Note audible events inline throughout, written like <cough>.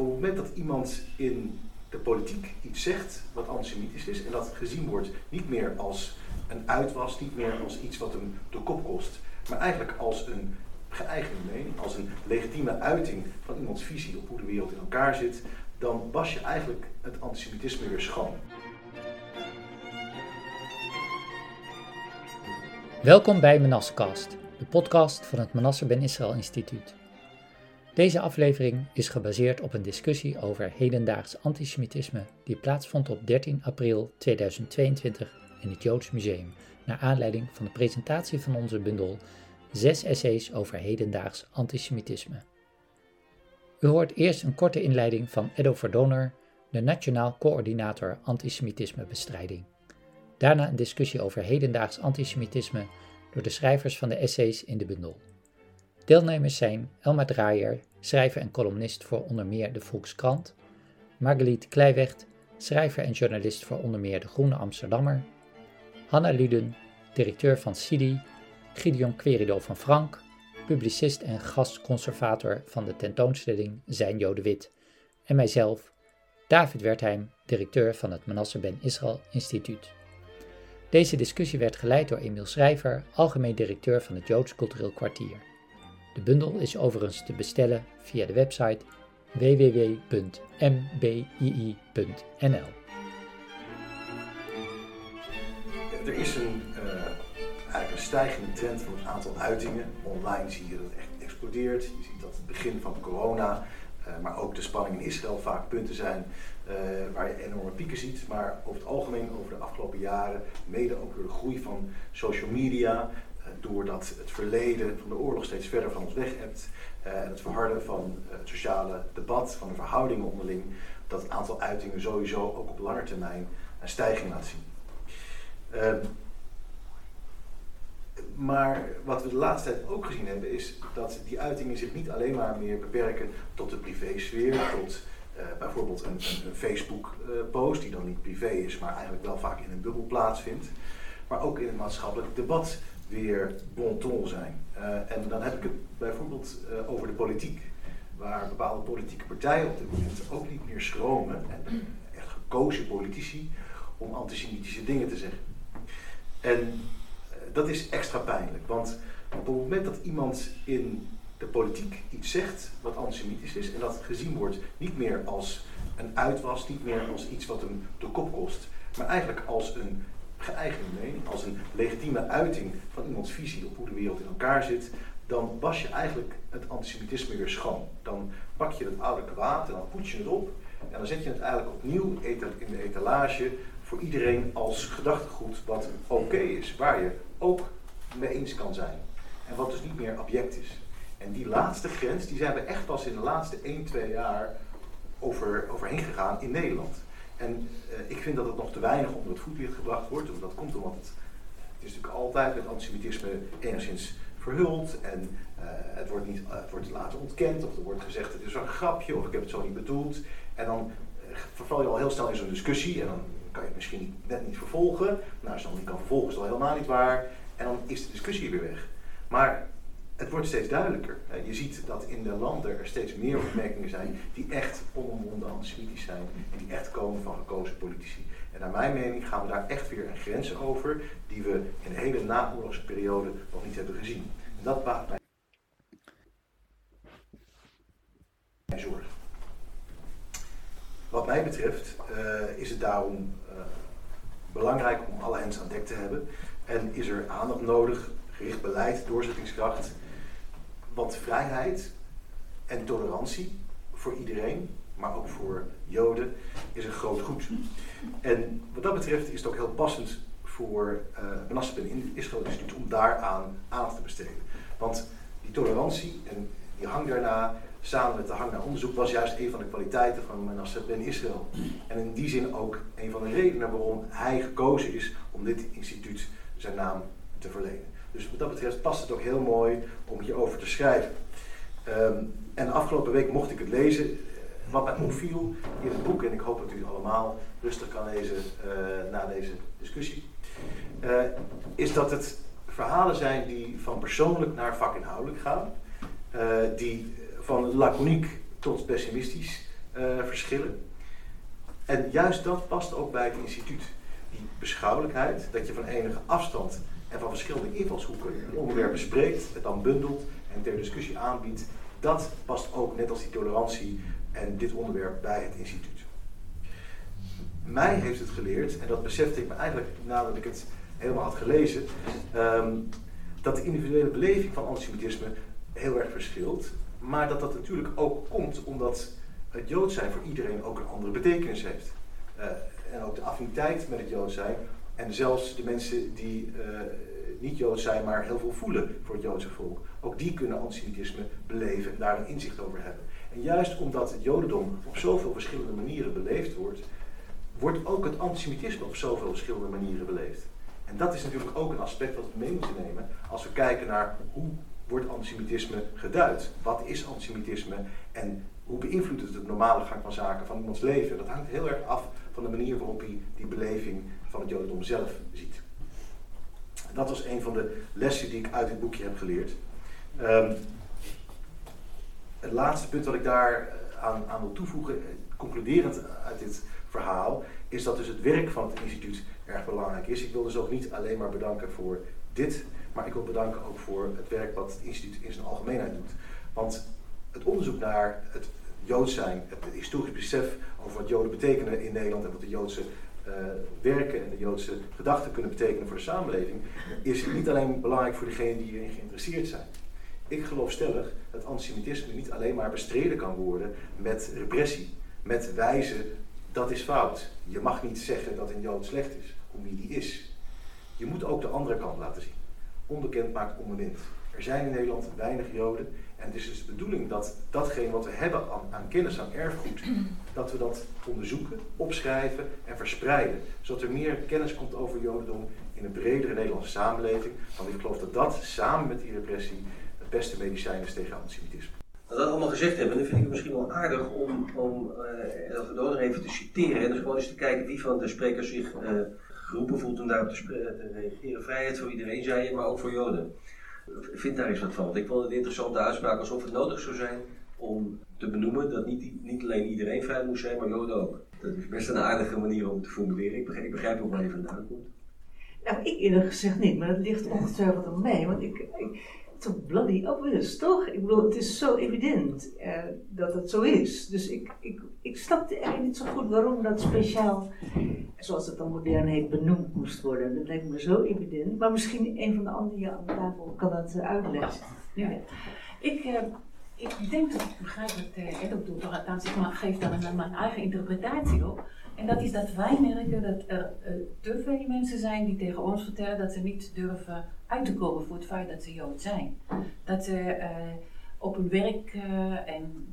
op het moment dat iemand in de politiek iets zegt wat antisemitisch is en dat gezien wordt niet meer als een uitwas, niet meer als iets wat hem de kop kost, maar eigenlijk als een geëigende mening, als een legitieme uiting van iemands visie op hoe de wereld in elkaar zit, dan was je eigenlijk het antisemitisme weer schoon. Welkom bij Manassecast, de podcast van het Manasse Ben Israël Instituut. Deze aflevering is gebaseerd op een discussie over hedendaags antisemitisme die plaatsvond op 13 april 2022 in het Joods Museum, naar aanleiding van de presentatie van onze bundel Zes essays over hedendaags antisemitisme. U hoort eerst een korte inleiding van Edo Verdonner, de Nationaal Coördinator Antisemitismebestrijding. Daarna een discussie over hedendaags antisemitisme door de schrijvers van de essays in de bundel. Deelnemers zijn Elma Draaier, schrijver en columnist voor onder meer de Volkskrant, Margeliet Kleiwecht, schrijver en journalist voor onder meer de Groene Amsterdammer, Hanna Luden, directeur van CIDI, Gideon Querido van Frank, publicist en gastconservator van de tentoonstelling Zijn Joden Wit, en mijzelf, David Wertheim, directeur van het Manasse Ben Israël Instituut. Deze discussie werd geleid door Emiel Schrijver, algemeen directeur van het Joods Cultureel Kwartier. De bundel is overigens te bestellen via de website www.mbii.nl. Er is een, uh, eigenlijk een stijgende trend van het aantal uitingen. Online zie je dat het echt explodeert. Je ziet dat het begin van corona, uh, maar ook de spanning in Israël vaak punten zijn uh, waar je enorme pieken ziet. Maar over het algemeen, over de afgelopen jaren, mede ook door de groei van social media, doordat het verleden van de oorlog steeds verder van ons weg hebt uh, en het verharden van het sociale debat, van de verhoudingen onderling, dat het aantal uitingen sowieso ook op lange termijn een stijging laat zien. Uh, maar wat we de laatste tijd ook gezien hebben, is dat die uitingen zich niet alleen maar meer beperken tot de privésfeer, tot bijvoorbeeld een, een, een Facebook-post, die dan niet privé is, maar eigenlijk wel vaak in een bubbel plaatsvindt, maar ook in het maatschappelijk debat weer bon ton zijn. Uh, en dan heb ik het bijvoorbeeld uh, over de politiek, waar bepaalde politieke partijen op dit moment ook niet meer schromen, en echt gekozen politici, om antisemitische dingen te zeggen. En uh, dat is extra pijnlijk, want op het moment dat iemand in de politiek iets zegt wat antisemitisch is, en dat gezien wordt niet meer als een uitwas, niet meer als iets wat hem de kop kost, maar eigenlijk als een geëigende mening, als een legitieme uiting van iemands visie op hoe de wereld in elkaar zit, dan was je eigenlijk het antisemitisme weer schoon. Dan pak je het oude kwaad en dan poets je het op en dan zet je het eigenlijk opnieuw in de etalage voor iedereen als gedachtegoed wat oké is, waar je ook mee eens kan zijn. En wat dus niet meer object is. En die laatste grens, die zijn we echt pas in de laatste 1, 2 jaar over, overheen gegaan in Nederland. En uh, ik vind dat het nog te weinig onder het voetlicht gebracht wordt. Dat komt omdat het, het is natuurlijk altijd met antisemitisme enigszins verhuld. En uh, het, wordt niet, het wordt later ontkend. Of er wordt gezegd het is een grapje. Of ik heb het zo niet bedoeld. En dan verval je al heel snel in zo'n discussie. En dan kan je het misschien net niet vervolgen. Nou, als je dan niet kan vervolgen is dat helemaal niet waar. En dan is de discussie weer weg. Maar het wordt steeds duidelijker. Je ziet dat in de landen er steeds meer opmerkingen zijn die echt onomwonden antisemitisch zijn en die echt komen van gekozen politici. En naar mijn mening gaan we daar echt weer een grens over die we in de hele naoorlogse periode nog niet hebben gezien. En dat baart mij zorgen. Wat mij betreft uh, is het daarom uh, belangrijk om alle hens aan dek te hebben en is er aandacht nodig, gericht beleid, doorzettingskracht want vrijheid en tolerantie voor iedereen, maar ook voor Joden, is een groot goed. En wat dat betreft is het ook heel passend voor uh, in Israël Instituut om daaraan aandacht te besteden. Want die tolerantie en die hang daarna, samen met de hang naar onderzoek, was juist een van de kwaliteiten van Manasseh ben Israël. En in die zin ook een van de redenen waarom hij gekozen is om dit instituut zijn naam te verlenen. Dus wat dat betreft past het ook heel mooi om hierover te schrijven. Um, en de afgelopen week mocht ik het lezen. Wat mij opviel in het boek, en ik hoop dat u het allemaal rustig kan lezen uh, na deze discussie, uh, is dat het verhalen zijn die van persoonlijk naar vakinhoudelijk gaan. Die van laconiek tot pessimistisch verschillen. En juist dat past ook bij het instituut. Die beschouwelijkheid, dat je van enige afstand en van verschillende invalshoeken een onderwerp bespreekt, het dan bundelt en ter discussie aanbiedt, dat past ook net als die tolerantie en dit onderwerp bij het instituut. Mij heeft het geleerd, en dat besefte ik me eigenlijk nadat ik het helemaal had gelezen, ehm, dat de individuele beleving van antisemitisme heel erg verschilt. Maar dat dat natuurlijk ook komt omdat het Jood zijn voor iedereen ook een andere betekenis heeft. Uh, en ook de affiniteit met het Jood zijn. En zelfs de mensen die uh, niet Jood zijn, maar heel veel voelen voor het Joodse volk. Ook die kunnen antisemitisme beleven en daar een inzicht over hebben. En juist omdat het Jodendom op zoveel verschillende manieren beleefd wordt, wordt ook het antisemitisme op zoveel verschillende manieren beleefd. En dat is natuurlijk ook een aspect wat we mee moeten nemen als we kijken naar hoe wordt antisemitisme geduid. Wat is antisemitisme en hoe beïnvloedt het de normale gang van zaken van iemands leven? Dat hangt heel erg af van de manier waarop hij die beleving van het Jodendom zelf ziet. Dat was een van de lessen die ik uit dit boekje heb geleerd. Um, het laatste punt wat ik daar eh, aan, aan wil toevoegen, eh, concluderend uit dit verhaal, is dat dus het werk van het instituut erg belangrijk is. Ik wil dus ook niet alleen maar bedanken voor dit, maar ik wil bedanken ook voor het werk wat het instituut in zijn algemeenheid doet. Want het onderzoek naar het Joods zijn, het historisch besef over wat Joden betekenen in Nederland en wat de Joodse uh, werken en de Joodse gedachten kunnen betekenen voor de samenleving, is niet alleen belangrijk voor degenen die hierin geïnteresseerd zijn. Ik geloof stellig dat antisemitisme niet alleen maar bestreden kan worden met repressie, met wijzen dat is fout. Je mag niet zeggen dat een Jood slecht is, om wie die is. Je moet ook de andere kant laten zien. Onbekend maakt onbemind. Er zijn in Nederland weinig Joden. En het is dus de bedoeling dat datgene wat we hebben aan, aan, kennis, aan erfgoed, dat we dat onderzoeken, opschrijven en verspreiden. Zodat er meer kennis komt over Jodendom in een bredere Nederlandse samenleving. Want ik geloof dat dat samen met die repressie het beste medicijn is tegen antisemitisme. Dat allemaal gezegd hebben, dan vind ik het misschien wel aardig om, om uh, even te citeren. En dus gewoon eens te kijken wie van de sprekers zich uh, geroepen voelt om daarop te, te, reageren. Vrijheid voor iedereen, zei je, maar ook voor Joden. Vind daar eens wat van. Want ik vond het een interessante uitspraak alsof het nodig zou zijn om te benoemen dat niet, niet alleen iedereen vrij moest zijn, maar Joden ook. Dat is best een aardige manier om te formuleren. Ik begrijp, ik begrijp ook waar je vandaan komt. Nou, ik eerlijk gezegd niet, maar dat ligt ongetwijfeld aan mij. Want ik, ik toch bloody obvious, toch? Ik bedoel, het is zo evident uh, dat het zo is. Dus ik, ik, ik snapte eigenlijk niet zo goed waarom dat speciaal, zoals het dan modern heet, benoemd moest worden. Dat lijkt me zo evident. Maar misschien een van de anderen aan tafel kan dat uh, uitleggen. Ja. Ik, uh, ik denk dat ik begrijp wat uh, Ed ook doet, althans ik geef daar mijn eigen interpretatie op. En dat is dat wij merken dat er uh, te veel mensen zijn die tegen ons vertellen dat ze niet durven uit te komen voor het feit dat ze Jood zijn. Dat ze uh, op hun werk en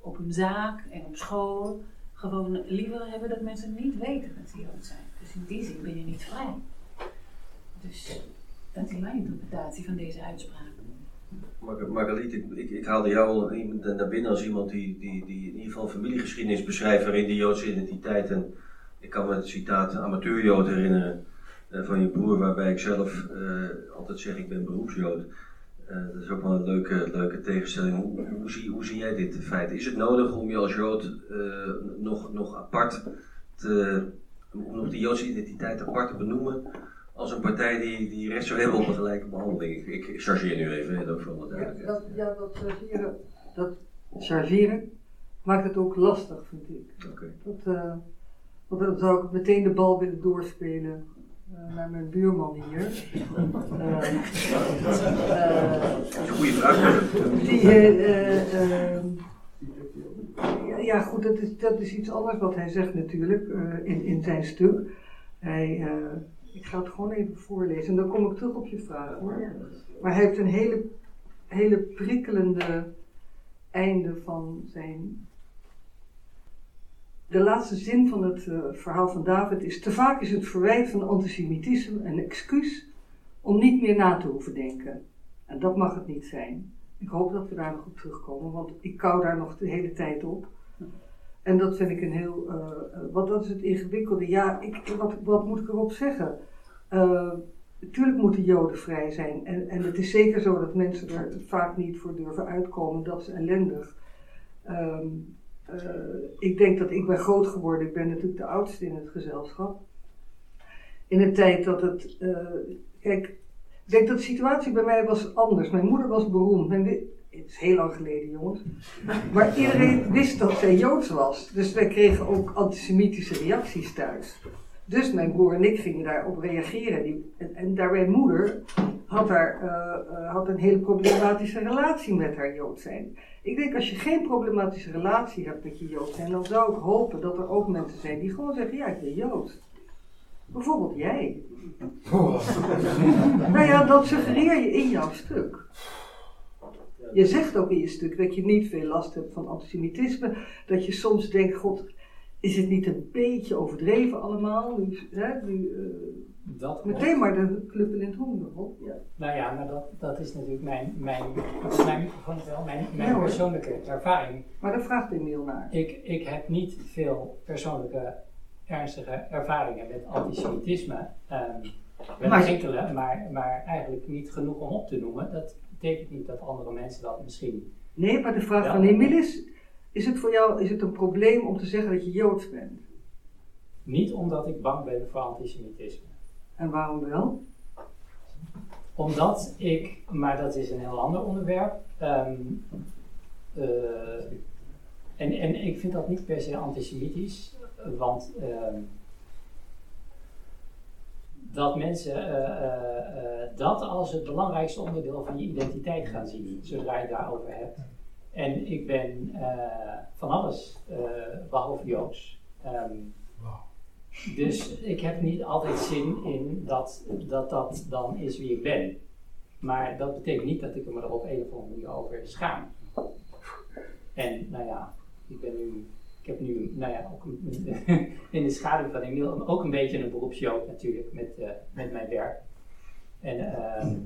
op hun zaak en op school gewoon liever hebben dat mensen niet weten dat ze Jood zijn. Dus in die zin ben je niet vrij. Dus dat is mijn interpretatie van deze uitspraak. Margaliet, ik, ik, haalde jou naar binnen als iemand die, die, die in ieder geval familiegeschiedenis beschrijft waarin de Joodse identiteit en ik kan me het citaat amateurjood herinneren uh, van je broer, waarbij ik zelf uh, altijd zeg ik ben beroepsjood. Uh, dat is ook wel een leuke, leuke tegenstelling. Hoe, zie, hoe zie jij dit feit? Is het nodig om je als Jood nog, nog apart te, om nog die Joodse identiteit apart te benoemen als een partij die, die recht zou hebben op een gelijke behandeling. Ik, ik chargeer nu even, dat voor wat duidelijk. Ja, dat, ja, dat chargeren, dat chargeren maakt het ook lastig, vind ik. Okay. Dat, uh, want dan zou ik meteen de bal willen doorspelen uh, naar mijn buurman hier. Uh, Goeie vraag. Die, ja, goed, dat is, dat is iets anders wat hij zegt natuurlijk in, in zijn stuk. Hij ik ga het gewoon even voorlezen en dan kom ik terug op je vraag hoor. Maar hij heeft een hele, hele prikkelende einde van zijn. De laatste zin van het uh, verhaal van David is: Te vaak is het verwijt van antisemitisme een excuus om niet meer na te hoeven denken. En dat mag het niet zijn. Ik hoop dat we daar nog op terugkomen, want ik kou daar nog de hele tijd op. En dat vind ik een heel. Uh, wat dat is het ingewikkelde. Ja, ik, wat, wat moet ik erop zeggen? Uh, natuurlijk moeten Joden vrij zijn. En, en het is zeker zo dat mensen er vaak niet voor durven uitkomen. Dat is ellendig. Um, eh, ik denk dat ik ben groot geworden. Ik ben natuurlijk de oudste in het gezelschap. In een tijd dat het. eh, kijk, ik denk dat de situatie bij mij was anders. Mijn moeder was beroemd. Het is heel lang geleden, jongens. Maar iedereen wist dat zij Joods was. Dus wij kregen ook antisemitische reacties thuis. Dus mijn broer en ik gingen daarop reageren. Die, en, en daarbij moeder had, daar, eh, eh, had een hele problematische relatie met haar Jood zijn. Ik denk als je geen problematische relatie hebt met je Jood zijn, dan zou ik hopen dat er ook mensen zijn die gewoon zeggen, ja ik ben Jood. Bijvoorbeeld jij. nou ja, dat suggereer je in jouw stuk. Je zegt ook in je stuk dat je niet veel last hebt van antisemitisme. Dat je soms denkt, god, is het niet een beetje overdreven allemaal? Nu, hè, nu, eh, Dat meteen maar de kluppel in het hoen erop. Ja. Nou ja, maar dat, dat is natuurlijk mijn, mijn, dat is mijn wel, mijn, mijn Ja, persoonlijke ervaring. Maar daar vraagt Emiel naar. Ik, ik heb niet veel persoonlijke ernstige ervaringen met antisemitisme. Wel enkele, maar, maar eigenlijk niet genoeg om op te noemen. Dat betekent niet dat andere mensen dat misschien. Nee, maar de vraag Ja. van Emiel is, is het voor jou is het een probleem om te zeggen dat je Joods bent? Niet omdat ik bang ben voor antisemitisme. En waarom wel? Omdat ik, maar dat is een heel ander onderwerp. ehm, eh, en, en ik vind dat niet per se antisemitisch, want ehm, dat mensen eh, eh, eh, dat als het belangrijkste onderdeel van je identiteit gaan zien, zodra je daarover hebt. En ik ben van alles eh, behalve Joods. Ehm, dus ik heb niet altijd zin in dat, dat dat dan is wie ik ben. Maar dat betekent niet dat ik me er op een of andere manier over schaam. En nou ja, ik ben nu, ik heb nu, nou ja, ook <laughs> in de schaduw van Emiel ook een beetje een beroepsjood natuurlijk met, eh, met mijn werk. En ehm,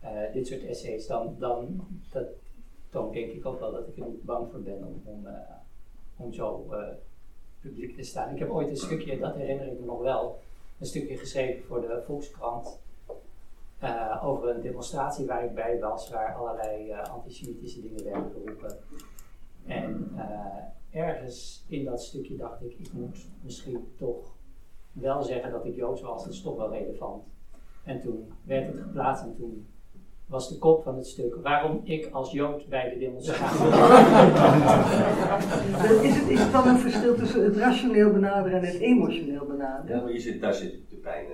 eh, dit soort essays, dan, dan dat toont denk ik ook wel dat ik er niet bang voor ben om, om, eh, zo publiek te staan. Ik heb ooit een stukje, dat herinner ik me nog wel, een stukje geschreven voor de Volkskrant. over een demonstratie waar ik bij was, waar allerlei antisemitische dingen werden geroepen. En ergens in dat stukje dacht ik, ik moet misschien toch wel zeggen dat ik Joods was, dat is toch wel relevant. En toen werd het geplaatst en toen was de kop van het stuk waarom ik als Jood bij de demonstratie <laughs> Is het, is het dan een verschil tussen het rationeel benaderen en het emotioneel benaderen? Ja, maar je zit, daar zit de pijn.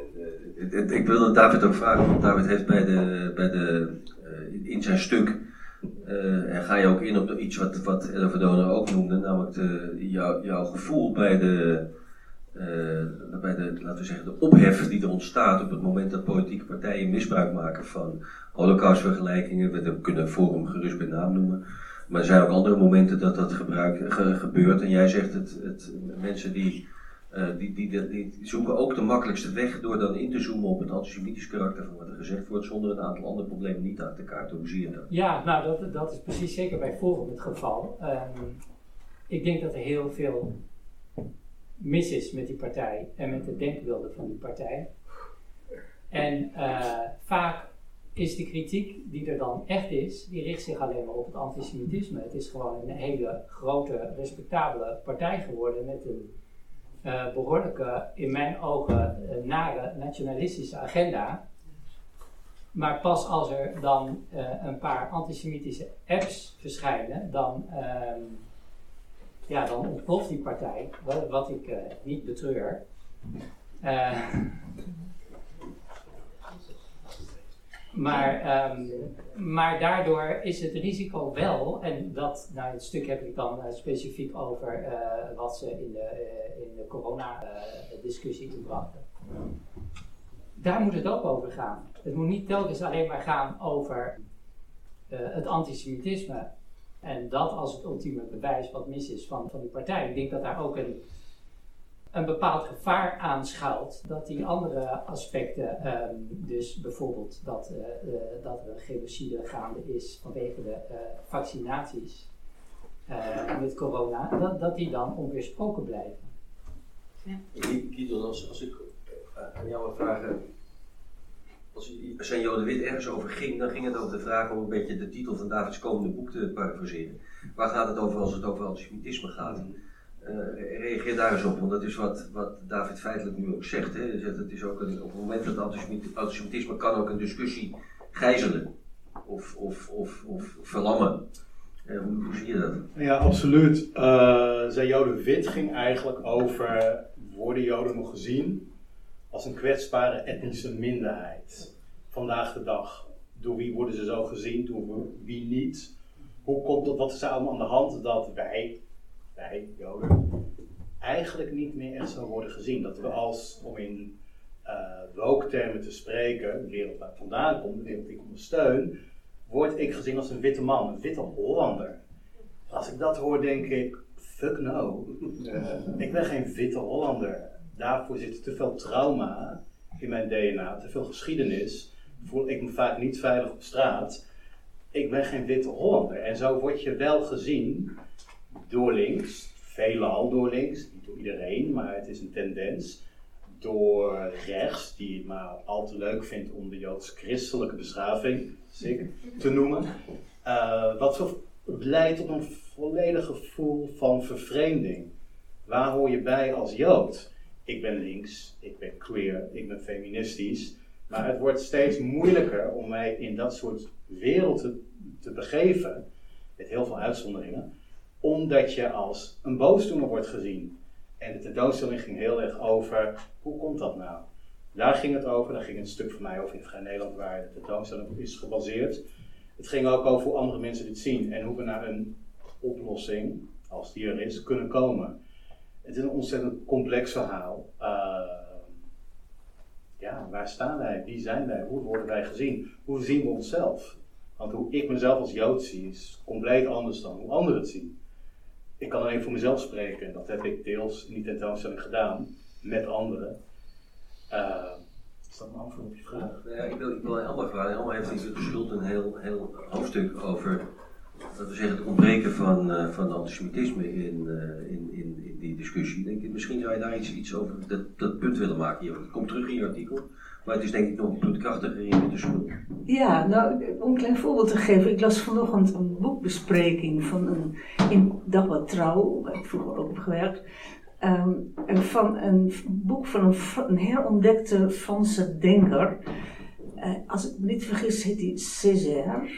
En, ik wilde David ook vragen, want David heeft bij de, bij de, eh, in zijn stuk, eh, en ga je ook in op iets wat, wat Ella Verdona ook noemde, namelijk de, jou- jouw gevoel bij de, eh, bij de, laten we zeggen, de ophef die er ontstaat op het moment dat politieke partijen misbruik maken van holocaustvergelijkingen. We kunnen Forum gerust bij naam noemen. Maar er zijn ook andere momenten dat dat gebruik, ge- gebeurt. En jij zegt het, het mensen die eh, die, die, die, zoeken ook de makkelijkste weg door dan in te zoomen op het antisemitisch karakter van wat er gezegd wordt, zonder een aantal andere problemen niet aan te kaarten. Hoe zie je dat? Ja, nou dat, dat is precies zeker bij Forum het geval. Ehm, ik denk dat er heel veel mis is met die partij en met de denkbeelden van die partij. En eh, vaak is de kritiek die er dan echt is, die richt zich alleen maar op het antisemitisme. Het is gewoon een hele grote, respectabele partij geworden met een eh, behoorlijke, in mijn ogen, eh, nare nationalistische agenda. Maar pas als er dan eh, een paar antisemitische apps verschijnen, dan, ehm, ja, dan ontploft die partij, wat, wat ik eh, niet betreur. Maar, ehm, maar daardoor is het risico wel, en dat, nou het stuk heb ik dan eh, specifiek over eh, wat ze in de, eh, in de corona-discussie inbrachten. Daar moet het ook over gaan. Het moet niet telkens alleen maar gaan over het antisemitisme en dat als het ultieme bewijs wat mis is van, van die partij. Ik denk dat daar ook een, een bepaald gevaar aan schuilt. Dat die andere aspecten, ehm, dus bijvoorbeeld dat, eh, eh, dat er een genocide gaande is vanwege de eh, vaccinaties eh, met corona, dat, dat die dan onweersproken blijven. Guido, als, als ik aan jou wil vragen, als zijn Joden wit ergens over ging, dan ging het over de vraag om een beetje de titel van Davids komende boek te parafraseren. Waar gaat het over als het over antisemitisme gaat? Uh, reageer daar eens op, want dat is wat, wat David feitelijk nu ook zegt. Hè. Het is ook op het moment dat antisemitisme kan ook een discussie gijzelen of, of, of, of verlammen. Uh, hoe, zie je dat? Ja, absoluut. Uh, zijn Joden wit ging eigenlijk over, worden Joden nog gezien als een kwetsbare etnische minderheid vandaag de dag? Door wie worden ze zo gezien, door wie niet? Hoe komt dat, wat is er allemaal aan de hand dat wij, eigenlijk niet meer echt zo worden gezien? Dat we als, om in uh, termen te spreken, de wereld waar ik vandaan kom, de wereld die ik ondersteun, word ik gezien als een witte man, een witte Hollander. Als ik dat hoor, denk ik, fuck no. ik ben geen witte Hollander. Daarvoor zit te veel trauma in mijn DNA, te veel geschiedenis. Voel ik me vaak niet veilig op straat. Ik ben geen witte Hollander. En zo word je wel gezien door links, veelal door links, niet door iedereen, maar het is een tendens. Door rechts, die het maar al te leuk vindt om de joods-christelijke beschaving zeker, te noemen. Uh, wat leidt tot een volledig gevoel van vervreemding. Waar hoor je bij als Jood? Ik ben links, ik ben queer, ik ben feministisch. Maar het wordt steeds moeilijker om mij in dat soort werelden te begeven, met heel veel uitzonderingen, omdat je als een boosdoener wordt gezien. En de tentoonstelling ging heel erg over, hoe komt dat nou? Daar ging het over, daar ging een stuk van mij over in Vrij Nederland, waar de tentoonstelling op is gebaseerd. Het ging ook over hoe andere mensen dit zien en hoe we naar een oplossing, als die er is, kunnen komen. Het is een ontzettend complex verhaal. Uh, ja, waar staan wij? Wie zijn wij? Hoe worden wij gezien? Hoe zien we onszelf? Want hoe ik mezelf als Jood zie, is compleet anders dan hoe anderen het zien. Ik kan alleen voor mezelf spreken en dat heb ik deels in die tentoonstelling gedaan met anderen. Uh, is dat een antwoord op je vraag? Ja, ik wil, ik wil een andere vraag. Elma heeft schuld een heel, heel hoofdstuk over dat we zeggen, het ontbreken van, uh, van antisemitisme in, uh, in, in, in, die discussie. Denk ik, misschien zou je daar iets, iets over dat, dat punt willen maken. Je komt terug in je artikel. Maar het is denk ik nog een punt krachtiger in de schuld. Ja, nou, om een klein voorbeeld te geven. Ik las vanochtend een boekbespreking van een, in Dagblad Trouw, waar ik vroeger ook heb gewerkt. Um, van een boek van een, herontdekte Franse denker. Uh, als ik me niet vergis, heet hij Césaire.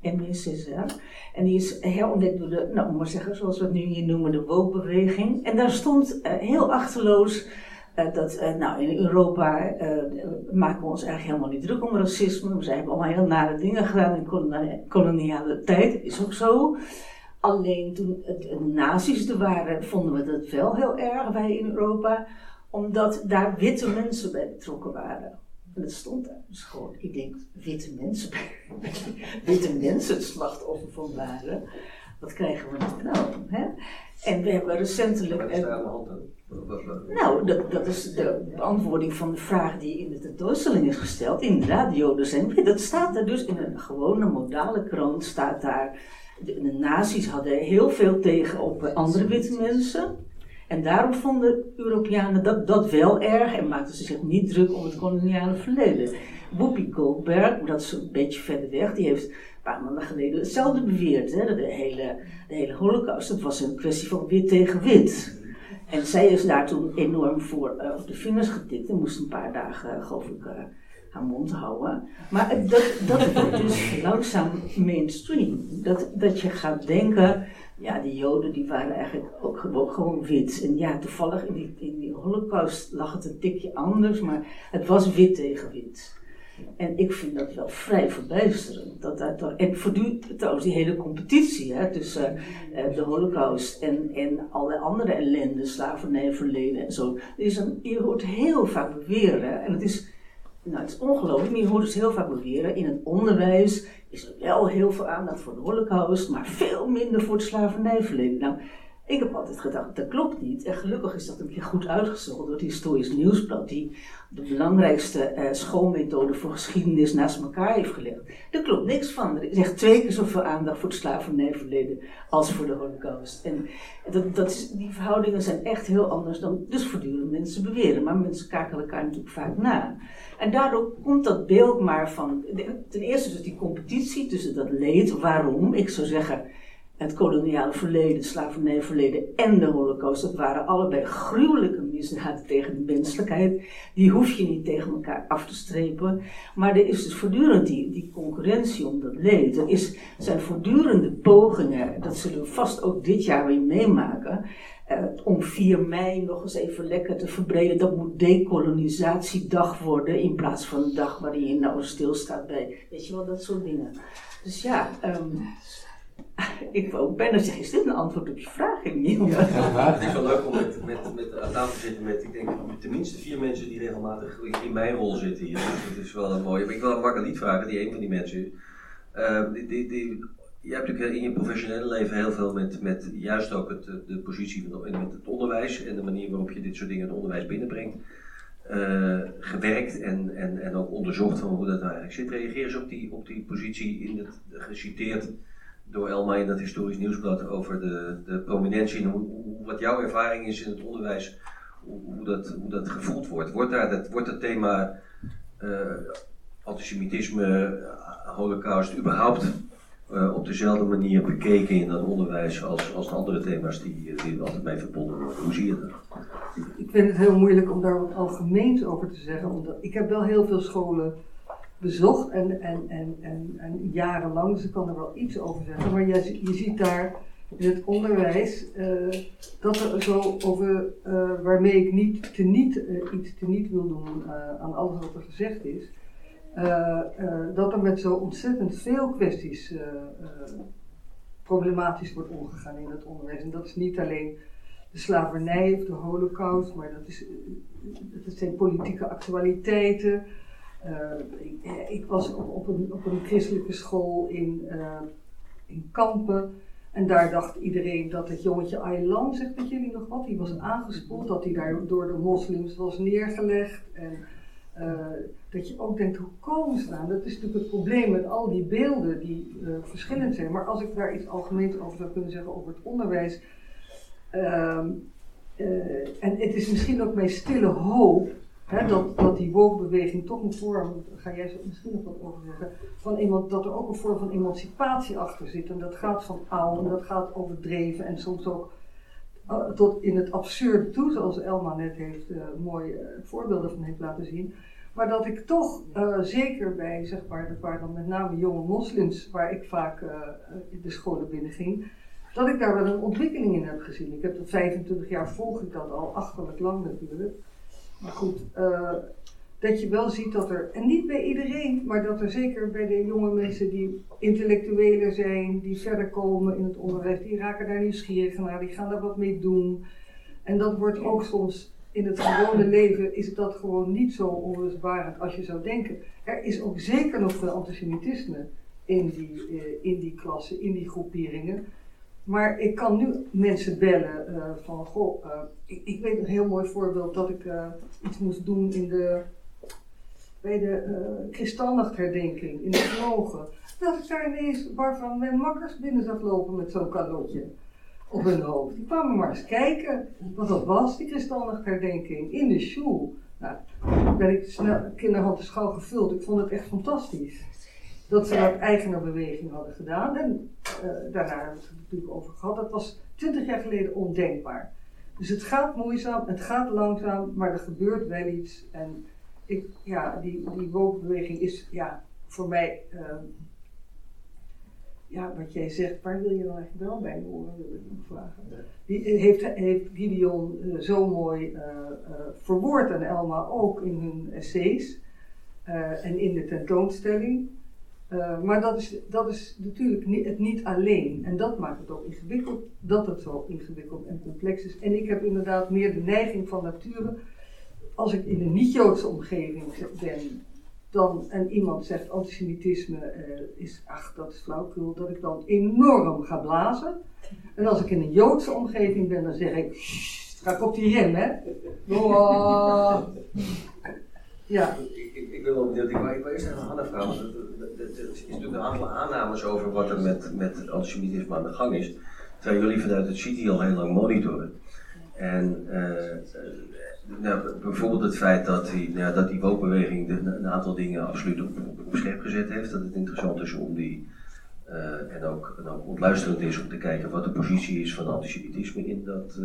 Emile Césaire. En die is herontdekt door de, nou maar zeggen, zoals we het nu hier noemen, de woke-beweging. En daar stond uh, heel achterloos uh, dat, uh, nou in Europa maken we ons eigenlijk helemaal niet druk om racisme. We hebben allemaal heel nare dingen gedaan in koloniale tijd, is ook zo. Alleen toen de nazi's er waren, vonden we dat wel heel erg, wij in Europa, omdat daar witte mensen bij betrokken waren. En dat stond daar dus gewoon. Ik denk, witte mensen, <laughs> witte mensen het slachtoffer van waren. Wat krijgen we nou? Hè? En we hebben recentelijk. Nou, dat, dat is de beantwoording van de vraag die in de tentoonstelling is gesteld. Inderdaad, zijn. Dat staat er dus in een gewone modale krant, staat daar de, nazi's hadden heel veel tegen op andere witte mensen. En daarom vonden Europeanen dat, dat wel erg en maakten ze zich niet druk om het koloniale verleden. Whoopi Goldberg, dat is een beetje verder weg, die heeft een paar maanden geleden hetzelfde beweerd. Hè? De, hele, de hele holocaust, dat was een kwestie van wit tegen wit. En zij is daar toen enorm voor uh, op de vingers getikt en moest een paar dagen, uh, geloof ik, uh, haar mond houden. Maar dat, dat <laughs> wordt dus langzaam mainstream. Dat, dat je gaat denken, ja, die Joden die waren eigenlijk ook gewoon, gewoon wit. En ja, toevallig in die, in die holocaust lag het een tikje anders, maar het was wit tegen wit. En ik vind dat wel vrij verbijsterend. Dat dat, en voortdurend trouwens die hele competitie hè, tussen uh, de holocaust en, en alle andere ellende, slavernij, verleden en zo. is een, je hoort heel vaak beweren, en het is nou, het is ongelooflijk, maar je hoort dus heel vaak beweren, in het onderwijs is er wel heel veel aandacht voor de holocaust, maar veel minder voor het slavernijverleden. Nou, Ik heb altijd gedacht, dat klopt niet. En gelukkig is dat een keer goed uitgezocht door het Historisch Nieuwsblad, die de belangrijkste eh, schoolmethode voor geschiedenis naast elkaar heeft gelegd. Daar klopt niks van. Er is echt twee keer zoveel aandacht voor het slavernijverleden als voor de Holocaust. En dat, dat die verhoudingen zijn echt heel anders dan dus voortdurend mensen beweren. Maar mensen kijken elkaar natuurlijk vaak na. En daardoor komt dat beeld maar van. Ten eerste dus die competitie tussen dat leed. Waarom? Ik zou zeggen het koloniale verleden, slavernijverleden en de holocaust, dat waren allebei gruwelijke misdaden tegen de menselijkheid. Die hoef je niet tegen elkaar af te strepen. Maar er is dus voortdurend die, die concurrentie om dat leed. Er is, zijn voortdurende pogingen, dat zullen we vast ook dit jaar weer meemaken, uh, om 4 mei nog eens even lekker te verbreden. Dat moet decolonisatiedag worden in plaats van een dag waarin je nou stilstaat bij, weet je wel, dat soort dingen. Dus ja, um, <laughs> ik wou bijna zeggen, is dit een antwoord op je vraag, Emiel? Ja, het is wel leuk om met, met, met aan tafel te zitten met, ik denk, tenminste vier mensen die regelmatig in mijn rol zitten hier. Dus dat is wel een mooie. Ik wil aan Margaliet vragen, die een van die mensen is. Uh, die, die, die, je hebt natuurlijk in je professionele leven heel veel met, met juist ook het, de positie van met het onderwijs en de manier waarop je dit soort dingen in het onderwijs binnenbrengt. Uh, gewerkt en, en, en ook onderzocht van hoe dat nou eigenlijk zit. Reageer eens op die, op die positie in het geciteerd door Elma in dat historisch nieuwsblad over de, de prominentie en hoe, wat jouw ervaring is in het onderwijs, hoe, hoe, dat, hoe dat gevoeld wordt. Wordt, daar dat, wordt het thema uh, antisemitisme, holocaust überhaupt uh, op dezelfde manier bekeken in dat onderwijs als, als de andere thema's die, die er altijd mee verbonden worden? Hoe zie je dat? Ik vind het heel moeilijk om daar wat algemeens over te zeggen, omdat ik heb wel heel veel scholen bezocht en, en, en, en, en jarenlang, dus ik kan er wel iets over zeggen. Maar je, je ziet daar in het onderwijs uh, dat er zo over, uh, waarmee ik niet te niet, uh, iets te niet wil doen aan alles wat er gezegd is, dat er met zo ontzettend veel kwesties problematisch wordt omgegaan in het onderwijs. En dat is niet alleen de slavernij of de holocaust, maar dat, is, dat zijn politieke actualiteiten. Uh, ik, eh, ik, was op, op, een, op, een, christelijke school in, uh, in Kampen. En daar dacht iedereen dat het jongetje Aylan, zegt dat jullie nog wat, die was aangespoeld, dat hij daar door de moslims was neergelegd. En dat je ook denkt, hoe komen ze aan? Dat is natuurlijk het probleem met al die beelden die verschillend zijn. Maar als ik daar iets algemeens over zou kunnen zeggen over het onderwijs. Ehm, en het is misschien ook mijn stille hoop dat, dat die woke-beweging toch een vorm, ga jij misschien nog wat over zeggen, van iemand, dat er ook een vorm van emancipatie achter zit. En dat gaat van oud en dat gaat overdreven en soms ook uh, tot in het absurde toe, zoals Elma net heeft uh, mooie uh, voorbeelden van heeft laten zien. Maar dat ik toch, zeker bij, zeg maar, waar dan met name jonge moslims, waar ik vaak de scholen binnen ging, dat ik daar wel een ontwikkeling in heb gezien. Ik heb tot 25 jaar volg ik dat al, achterlijk lang natuurlijk. Maar goed, uh, dat je wel ziet dat er, en niet bij iedereen, maar dat er zeker bij de jonge mensen die intellectueler zijn, die verder komen in het onderwijs, die raken daar nieuwsgierig naar, die gaan daar wat mee doen. En dat wordt ook soms in het gewone leven, is dat gewoon niet zo onrustbarend als je zou denken. Er is ook zeker nog veel antisemitisme in die, uh, in die klassen, in die groeperingen. Maar ik kan nu mensen bellen uh, van, goh, uh, ik, ik, weet een heel mooi voorbeeld dat ik uh, iets moest doen in de, bij de kristalnachtherdenking in de vlogen. Dat ik daar ineens waarvan mijn makkers binnen zag lopen met zo'n kalotje op hun hoofd. Die kwamen maar eens kijken wat dat was, die kristalnachtherdenking, in de shoe. Nou, ben ik snel, kinderhand is gauw gevuld. Ik vond het echt fantastisch dat ze dat eigenerbeweging hadden gedaan. En uh, daarna hebben we het natuurlijk over gehad. Dat was twintig jaar geleden ondenkbaar. Dus het gaat moeizaam, het gaat langzaam, maar er gebeurt wel iets. En ik, ja, die, die woonbeweging is ja, voor mij, uh, ja, wat jij zegt, waar wil je dan eigenlijk wel bij horen, wil ik nog vragen. Die heeft, heeft Gideon uh, zo mooi verwoord en Elma ook in hun essays en in de tentoonstelling. Uh, maar dat is, dat is natuurlijk niet, het niet alleen. En dat maakt het ook ingewikkeld, dat het zo ingewikkeld en complex is. En ik heb inderdaad meer de neiging van nature, als ik in een niet-Joodse omgeving ben, dan, en iemand zegt antisemitisme eh, is, ach dat is flauwkul, dat ik dan enorm ga blazen. En als ik in een Joodse omgeving ben, dan zeg ik, "Sst, ga ik op die rem, hè. <laughs> Oh. Ja, Ik, ik, wil wel benieuwd, ik wou eerst even vraag. want Er is natuurlijk een aantal aannames over wat er met, met antisemitisme aan de gang is. Terwijl jullie vanuit het CITI al heel lang monitoren. En eh, eh, nou, bijvoorbeeld het feit dat die, nou, dat die een aantal dingen absoluut op, op, op scherp gezet heeft. Dat het interessant is om die, eh, en, ook, en ook ontluisterend is om te kijken wat de positie is van antisemitisme in dat,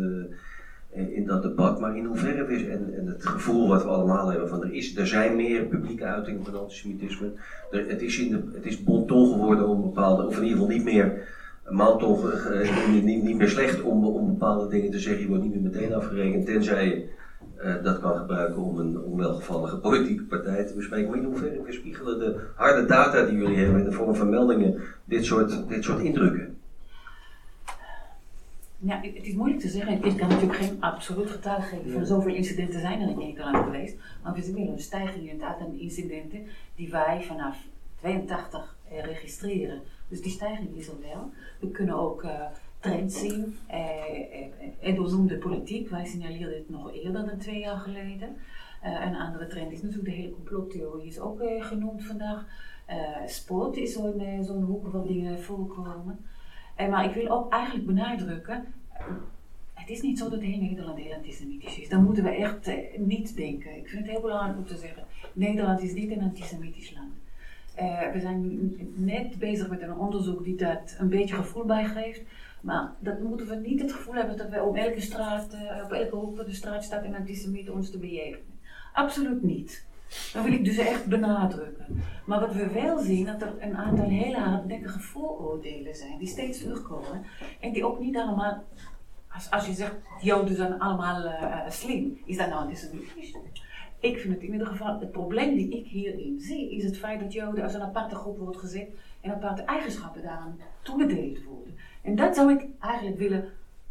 in dat debat. Maar in hoeverre is, en, en het gevoel wat we allemaal hebben van er, is, er zijn meer publieke uitingen van antisemitisme. Er, het, is in de, het is bonton geworden om bepaalde, of in ieder geval niet meer maalton, eh, niet, niet, niet meer slecht om, om bepaalde dingen te zeggen. Je wordt niet meer meteen afgerekend, tenzij je eh, dat kan gebruiken om een onwelgevallige politieke partij te bespreken. Maar in hoeverre weerspiegelen de harde data die jullie hebben in de vorm van meldingen dit soort, dit soort indrukken? Ja, het is moeilijk te zeggen. Ik kan natuurlijk geen absoluut getal geven van zoveel incidenten zijn er in Nederland geweest. Maar we zien wel een stijging in het aantal incidenten die wij vanaf 82 eh, registreren. Dus die stijging is er wel. We kunnen ook eh, trends zien. Eh, eh, en doornoemde politiek, wij signaleerden het nog eerder dan twee jaar geleden. Een andere trend is natuurlijk de hele complottheorie is ook eh, genoemd vandaag. Sport is zo'n zo'n hoek waar dingen voorkomen. Eh, maar ik wil ook eigenlijk benadrukken, eh, het is niet zo dat heel Nederland heel antisemitisch is. Dan moeten we echt eh, niet denken. Ik vind het heel belangrijk om te zeggen, Nederland is niet een antisemitisch land. We zijn net bezig met een onderzoek die dat een beetje gevoel bijgeeft. Maar dat moeten we niet het gevoel hebben dat wij op elke straat, op elke hoek van de straat staat een antisemiet ons te bejegenen. Absoluut niet. Dat wil ik dus echt benadrukken. Maar wat we wel zien, dat er een aantal hele hardnekkige vooroordelen zijn die steeds terugkomen. En die ook niet allemaal, als, als je zegt, Joden zijn allemaal eh, eh, slim, is dat nou antisemitisch? Ik vind het in ieder geval, het probleem die ik hierin zie, is het feit dat Joden als een aparte groep wordt gezet en aparte eigenschappen daaraan toebedeeld worden. En dat zou ik eigenlijk willen,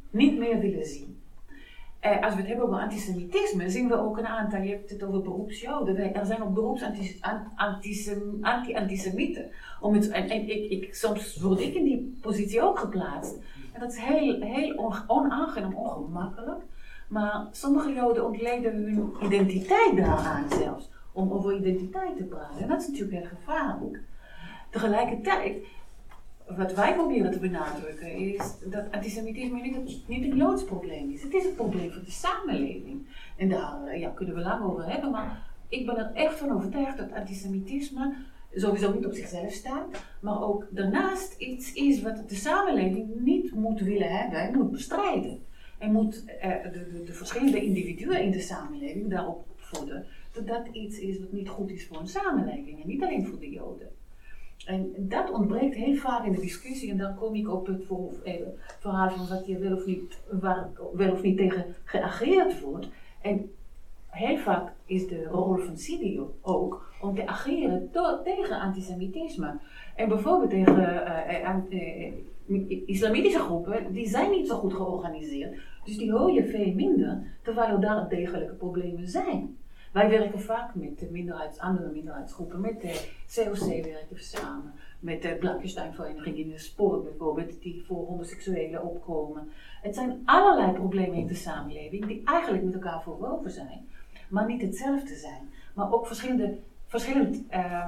niet meer willen zien. Eh, als we het hebben over antisemitisme, zien we ook een aantal, je hebt het over beroepsjoden. Er zijn ook beroeps-antisemieten. En, soms word ik in die positie ook geplaatst. En dat is heel, heel on, onaangenaam, ongemakkelijk. Maar sommige joden ontleden hun identiteit daaraan zelfs. Om over identiteit te praten. En dat is natuurlijk heel gevaarlijk. Tegelijkertijd, wat wij proberen te benadrukken is dat antisemitisme niet, niet een Joods probleem is. Het is een probleem van de samenleving. En daar eh, ja, kunnen we lang over hebben, maar ik ben er echt van overtuigd dat antisemitisme sowieso niet op zichzelf staat, maar ook daarnaast iets is wat de samenleving niet moet willen hebben en moet bestrijden. En moet eh, de, de, de verschillende individuen in de samenleving daarop opvoeden dat dat iets is wat niet goed is voor een samenleving en niet alleen voor de Joden. En dat ontbreekt heel vaak in de discussie en dan kom ik op het eh, verhaal van wat je wel of niet, waar wel of niet tegen geageerd wordt. En heel vaak is de rol van CIDIO ook om te ageren tegen antisemitisme. En bijvoorbeeld tegen eh, eh, islamitische groepen, die zijn niet zo goed georganiseerd. Dus die hoor je veel minder, terwijl er daar degelijke problemen zijn. Wij werken vaak met de minderheids, andere minderheidsgroepen, met de COC werken we samen, met de Blankenstein-vereniging in de sport bijvoorbeeld, die voor homoseksuelen opkomen. Het zijn allerlei problemen in de samenleving die eigenlijk met elkaar verwoven zijn, maar niet hetzelfde zijn. Maar ook verschillende, verschillend eh,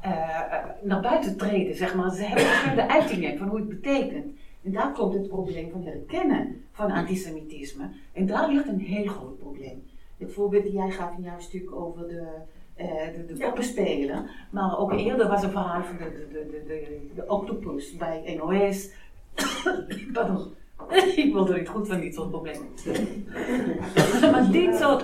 eh, naar buiten treden, zeg maar. Ze hebben verschillende uitingen van hoe het betekent. En daar komt het probleem van herkennen van antisemitisme. En daar ligt een heel groot probleem. Het voorbeeld die jij gaf in jouw stuk over de, eh de, de poppenspelen. Maar ook eerder was een verhaal van de, de, de, de, de, octopus bij NOS. <coughs> Pardon. <laughs> Ik word er niet goed van dit soort problemen. <laughs> maar dit soort...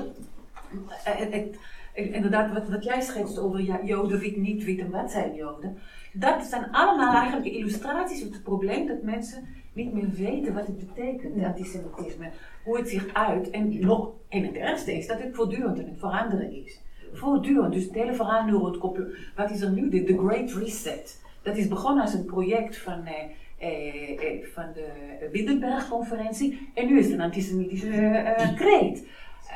eh, het- het- inderdaad, wat, wat jij schetst over ja, Joden, wit, niet wit en wat zijn Joden. Dat zijn allemaal eigenlijk illustraties van het probleem dat mensen niet meer weten wat het betekent, antisemitisme. Hoe het zich uit. En, nog, en het ergste is dat het voortdurend aan het veranderen is. Voortdurend. Dus het hele verhaal nu rondkoppelen. Wat is er nu? De, de Great Reset. Dat is begonnen als een project van, eh, eh, eh, van de Wittenberg-conferentie. En nu is het een antisemitische eh, eh, kreet.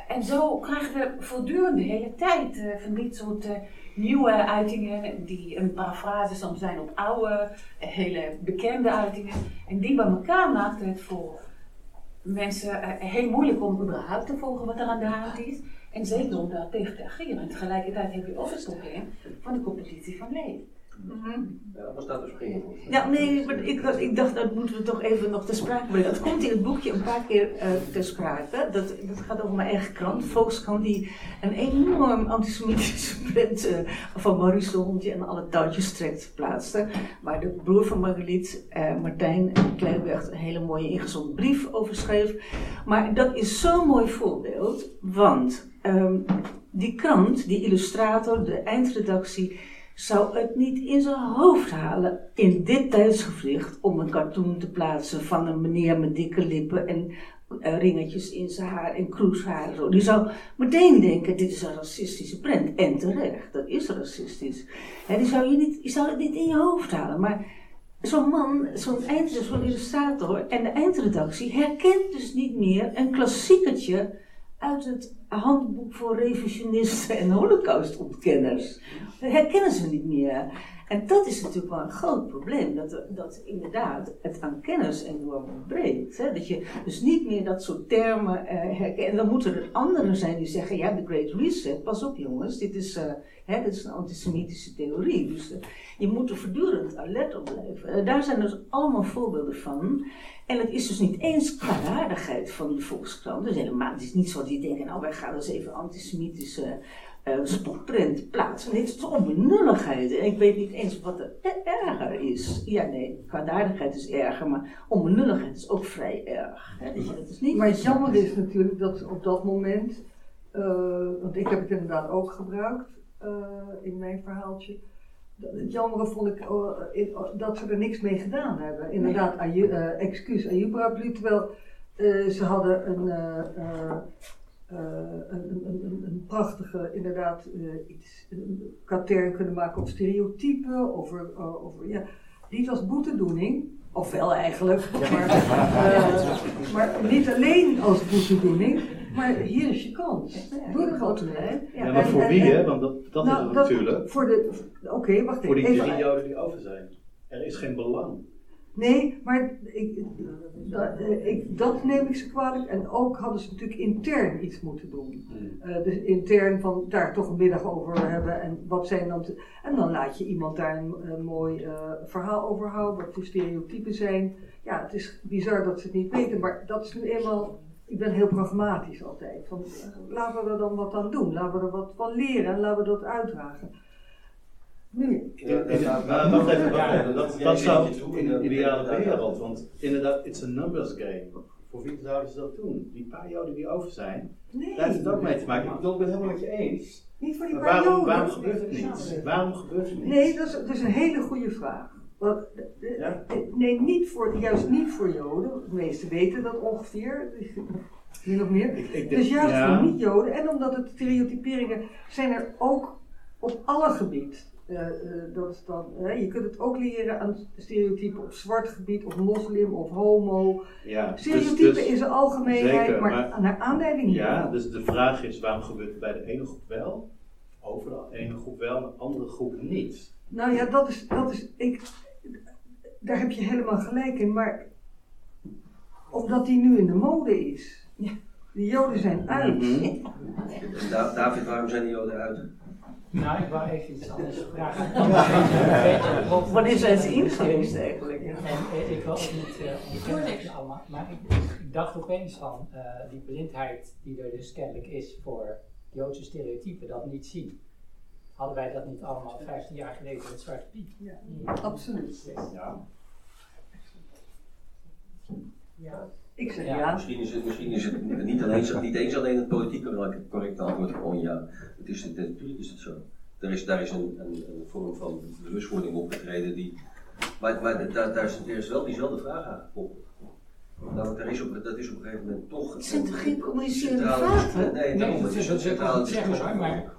En zo krijgen we voortdurend de hele tijd van dit soort eh, nieuwe uitingen, die een parafrase soms zijn op oude, eh, hele bekende uitingen. En die bij elkaar maakt het voor mensen eh, heel moeilijk om überhaupt te volgen wat er aan de hand is. En zeker om daar tegen te ageren. En tegelijkertijd heb je ook het probleem van de competitie van leed. Ja, dat was dat dus geen Ja, nee, maar ik, dacht- ik dacht dat moeten we toch even nog ter sprake brengen. Dat komt in het boekje een paar keer eh ter sprake. Dat, dat gaat over mijn eigen krant, Volkskrant, die een enorm antisemitische <laughs> print eh, van Maurice de Hondje en alle touwtjes trekt plaatste. Waar de broer van Margriet, eh, Martijn Kleiberg, een hele mooie ingezonden brief over schreef. Maar dat is zo'n mooi voorbeeld, want ehm, die krant, die illustrator, de eindredactie zou het niet in zijn hoofd halen in dit tijdsgevricht om een cartoon te plaatsen van een meneer met dikke lippen en eh, ringetjes in zijn haar en kroeshaar. Zo. Die zou meteen denken, dit is een racistische prent. En terecht, dat is racistisch. Hè, die, zou je niet, die zou het niet in je hoofd halen. Maar zo'n man, zo'n eind, zo'n illustrator en de eindredactie herkent dus niet meer een klassiekertje uit het handboek voor revisionisten en holocaustontkenners. Dat herkennen ze niet meer. En dat is natuurlijk wel een groot probleem, dat, dat inderdaad het aan kennis enorm ontbreekt. Hè? Dat je dus niet meer dat soort termen eh, herkent. En dan moeten er anderen zijn die zeggen, ja, de Great Reset, pas op jongens, dit is, eh, hè, dit is een antisemitische theorie. Dus eh, je moet er voortdurend alert op blijven. Eh, daar zijn dus allemaal voorbeelden van. En het is dus niet eens kwaadaardigheid van de Volkskrant. Dus helemaal, het is niet zo dat die denken, nou wij gaan eens even antisemitische eh spotprint plaatsen. Nee, het is onbenulligheid. En ik weet niet eens wat er erger is. Ja, nee, kwaadaardigheid is erger, maar onbenulligheid is ook vrij erg. Hè? Dus dat is niet Maar het jammer is natuurlijk dat op dat moment, eh, want ik heb het inderdaad ook gebruikt eh, in mijn verhaaltje. Het jammere vond ik in- dat ze er niks mee gedaan hebben. Inderdaad, eh, excuus Ayubraplu, terwijl ze hadden een, eh, een, een, een, een prachtige, inderdaad, eh, iets, een katern kunnen maken op stereotypen, over, eh, over ja, niet als boetedoening, of wel eigenlijk, maar, <laughs> maar niet alleen als boetedoening, maar hier is je kans. Doe gewoon. Ja, Ja, maar en- voor en- wie, hè? Want dat, dat Nou, is het dat- natuurlijk. Voor de, oké, wacht Voor die even. drie Even- joden die over zijn. Er is geen belang. Nee, maar ik, dat, eh, ik, dat neem ik ze kwalijk. En ook hadden ze natuurlijk intern iets moeten doen. Eh, dus intern van daar toch een middag over hebben. En wat zijn dan. te- en dan laat je iemand daar een, een mooi eh, verhaal over houden. Wat voor stereotypen zijn. Ja, het is bizar dat ze het niet weten. Maar dat is nu eenmaal. Ik ben heel pragmatisch altijd. Van, laten we er dan wat aan doen. Laten we er wat van leren en laten we dat uitdragen. In- dat- wacht even, zou in en een ideale wereld, want inderdaad, it's a numbers game. Voor wie zouden ze dat doen? Die paar joden die over zijn, nee. daar heeft het ook mee te maken. Ik bedoel, ik ben het helemaal met je eens. Niet voor die Maar paar waarom, joden. waarom gebeurt het niet? Waarom gebeurt het niet? Nee, dat is, dat is een hele goede vraag. Want, Ja? Nee, niet voor, juist niet voor Joden. De meesten weten dat ongeveer. <laughs> Min of meer. Ik, ik denk- Dus juist ja. voor niet-Joden. En omdat het stereotyperingen zijn er ook op alle gebied. Eh, eh, dat is dan, eh, je kunt het ook leren aan stereotypen op zwart gebied, of moslim, of homo. Ja, dus- Stereotypen dus- in zijn algemeenheid, zeker, maar, maar- naar aanleiding. Ja, dus de vraag is waarom gebeurt het bij de ene groep wel, over de ene groep wel, en de andere groep niet? Nou ja, dat is, dat is ik, daar heb je helemaal gelijk in, maar omdat die nu in de mode is. De Joden zijn uit. Mhm. Da- David, waarom zijn die joden uit? Nou, ik wou even iets anders vragen. Op- Wanneer zijn ze ingeweest eigenlijk? En eh, ik wil ook niet eh dat je allemaal, maar ik, ik dacht opeens van eh, die blindheid die er dus kennelijk is voor Joodse stereotypen, dat niet zien. Hadden wij dat niet allemaal 15 jaar geleden met Zwarte Piet? Ja, absoluut. Ja. Ja. Ik zeg Ja. ja. Misschien is het, misschien is het niet, alleen, niet eens alleen het politieke het correcte antwoord gewoon ja. Het is, het, natuurlijk is het zo. Er is, daar is een, een, een vorm van bewustwording opgetreden die. Maar, maar daar, daar, is, er is wel diezelfde vraag aangekoppeld. Nou, daar is op, dat is op een gegeven moment toch. Het zijn toch geen centrale- vragen? Nee, Nee, daarom, dat het is- een centrale discussie. maar- Ga je allemaal reageren?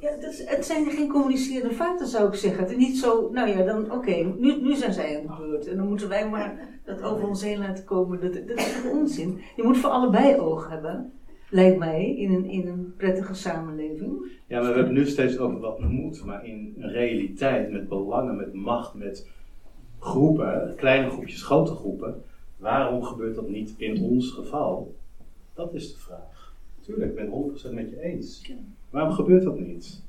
Ja, het zijn geen communicerende vaten, zou ik zeggen. Het is niet zo, nou ja, dan oké, nu, nu zijn zij aan de beurt. En dan moeten wij maar dat over ons heen laten komen. Dat, is toch onzin? Je moet voor allebei oog hebben, lijkt mij, in een, in een prettige samenleving. Ja, maar we hebben nu steeds over wat moet. Maar in realiteit met belangen, met macht, met groepen, kleine groepjes, grote groepen. Waarom gebeurt dat niet in ons geval? Dat is de vraag. Tuurlijk, ik ben het 100% met je eens. Waarom gebeurt dat niet?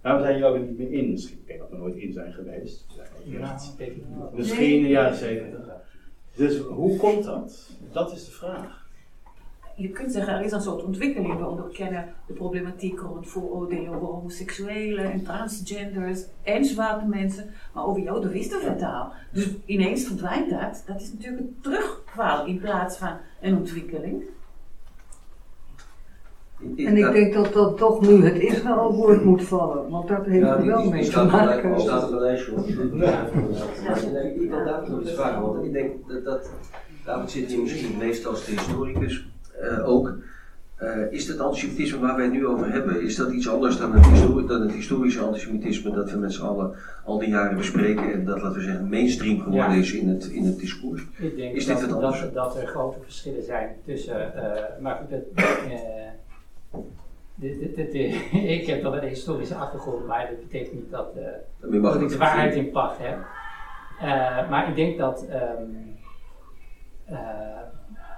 Waarom zijn jullie er niet meer in? Misschien, ik denk dat we nooit in zijn geweest. Ja. Misschien in de jaren 70. Dus hoe komt dat? Dat is de vraag. Je kunt zeggen, er is een soort ontwikkeling. We onderkennen de problematiek rond vooroordelen over homoseksuelen en transgenders en zwarte mensen. Maar over Joden wisten we het al. Dus ineens verdwijnt dat. Dat is natuurlijk een terugval in plaats van een ontwikkeling. En ik denk dat dat toch nu het Israël-woord moet vallen, want dat heeft Ja, er die, wel mee te staat, er, maken. staat op een lijstje. ik wil daar nog iets vragen, want ik denk dat, dat David zit hier misschien het meest als de historicus eh, ook. Eh, is het antisemitisme waar wij het nu over hebben, is dat iets anders dan het, histori- dan het historische antisemitisme dat we met z'n allen al die jaren bespreken en dat, laten we zeggen, mainstream geworden Ja. is in het, in het discours? Ik denk Is dit dat, het anders? dat, dat er grote verschillen zijn tussen. eh, maar goed, dat, eh, dit, dit, dit- dit- <laughs> ik heb wel een historische achtergrond, maar dat betekent niet dat, eh, Dat ik de waarheid in pacht heb. Eh, maar ik denk dat ehm, eh,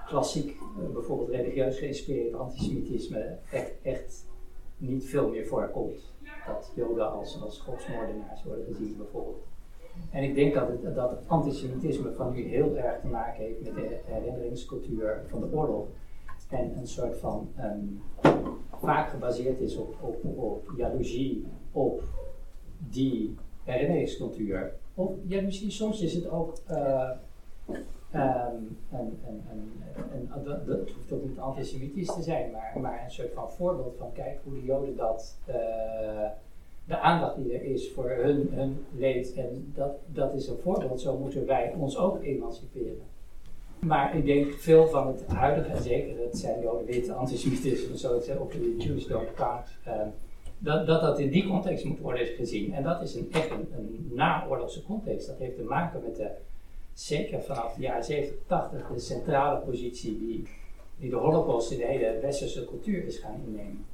klassiek, bijvoorbeeld religieus geïnspireerd antisemitisme, echt, echt niet veel meer voorkomt. Dat Joden als, als godsmoordenaars worden gezien, bijvoorbeeld. En ik denk dat het, dat het antisemitisme van nu heel erg te maken heeft met de herinneringscultuur van de oorlog. En een soort van ehm, vaak gebaseerd is op, op, op jaloezie, op die herinneringscultuur. Of jaloezie, soms is het ook. eh, ehm, een, een, een, een- dat, dat hoeft ook niet antisemitisch te zijn, maar, maar een soort van voorbeeld van kijk hoe de Joden dat. eh, de aandacht die er is voor hun, hun leed. En dat, dat is een voorbeeld, zo moeten wij ons ook emanciperen. Maar ik denk veel van het huidige, en zeker het zijn Joden witte antisemitisme, zo het ook de Jews don't count, ehm, dat, dat dat in die context moet worden gezien. En dat is een, echt een, een naoorlogse context. Dat heeft te maken met de, zeker vanaf de jaren 70, 80, de centrale positie die, die de holocaust in de hele westerse cultuur is gaan innemen.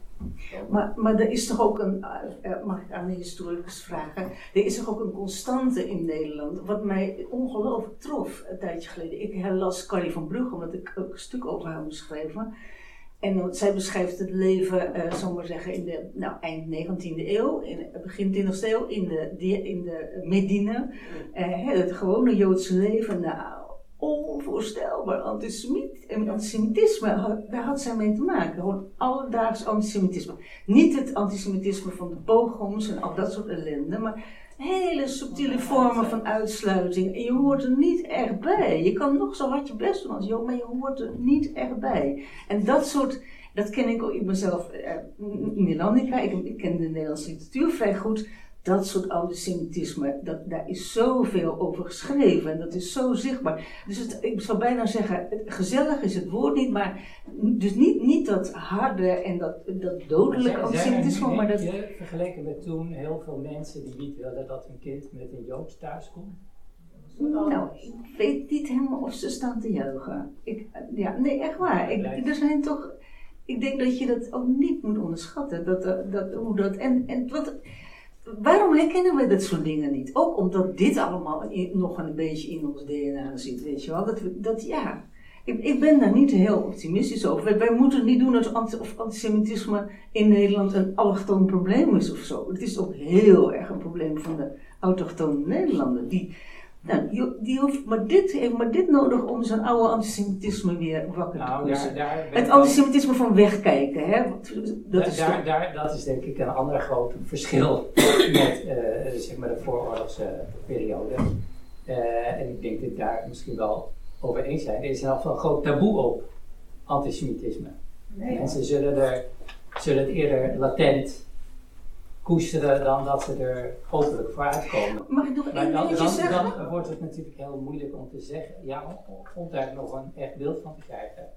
Maar, maar er is toch ook een, eh, eh, mag ik aan de historicus vragen, er is toch ook een constante in Nederland, wat mij ongelooflijk trof een tijdje geleden. Ik herlas Carrie van Brugge, omdat ik ook een stuk over haar moest schrijven. En dan- zij beschrijft het leven, eh zal maar zeggen, in de nou, eind 19e eeuw, in, begin 20e eeuw, in de, in de Medina. Eh, het gewone Joodse leven, nou, onvoorstelbaar. Antisemiet, en antisemitisme, had- daar had zij mee te maken. Gewoon alledaags antisemitisme. Niet het antisemitisme van de pogroms en al dat soort ellende, maar hele subtiele vormen van uitsluiting. En je hoort er niet echt bij. Je kan nog zo hard je best doen als Jood, maar je hoort er niet echt bij. En dat soort, dat ken ik ook in mezelf, eh, Nederlandica, ik, ik ken de Nederlandse literatuur vrij goed. Dat soort antisemitisme, dat, daar is zoveel over geschreven en dat is zo zichtbaar. Dus het, ik zou bijna zeggen, gezellig is het woord niet, maar dus niet, niet dat harde en dat, dat dodelijke antisemitisme, maar dat... je, vergeleken met toen, heel veel mensen die niet wilden dat hun kind met een Joods thuis komt? Nou, ik weet niet helemaal of ze staan te juichen. Ik, ja, nee, echt waar. Ik, er zijn toch, ik denk dat je dat ook niet moet onderschatten. Dat, eh, dat, hoe dat, en, en wat, waarom herkennen we dat soort dingen niet? Ook omdat dit allemaal nog een beetje in ons DNA zit, weet je wel. Dat, we- dat ja, ik, ik ben daar niet heel optimistisch over. Wij, moeten niet doen of antisemitisme in Nederland een allochtoon probleem is of zo. Het is ook heel erg een probleem van de autochtone Nederlander. Die, nou, die, die hoeft maar dit, heeft maar dit nodig om zijn oude antisemitisme weer wakker te Nou, kussen. Het antisemitisme van wegkijken, hè? Dat is daar, toch- daar, dat is denk ik een ander groot verschil <coughs> met eh, zeg maar de vooroorlogse periode. Eh, en ik denk dat daar misschien wel over eens zijn. Er is geval een groot taboe op antisemitisme. Mensen zullen, er, zullen het eerder latent koesteren dan dat ze er openlijk voor uitkomen. Mag ik nog Maar één dan, dingetje dan, zeggen? dan wordt het natuurlijk heel moeilijk om te zeggen, ja, om, daar nog een echt beeld van te krijgen.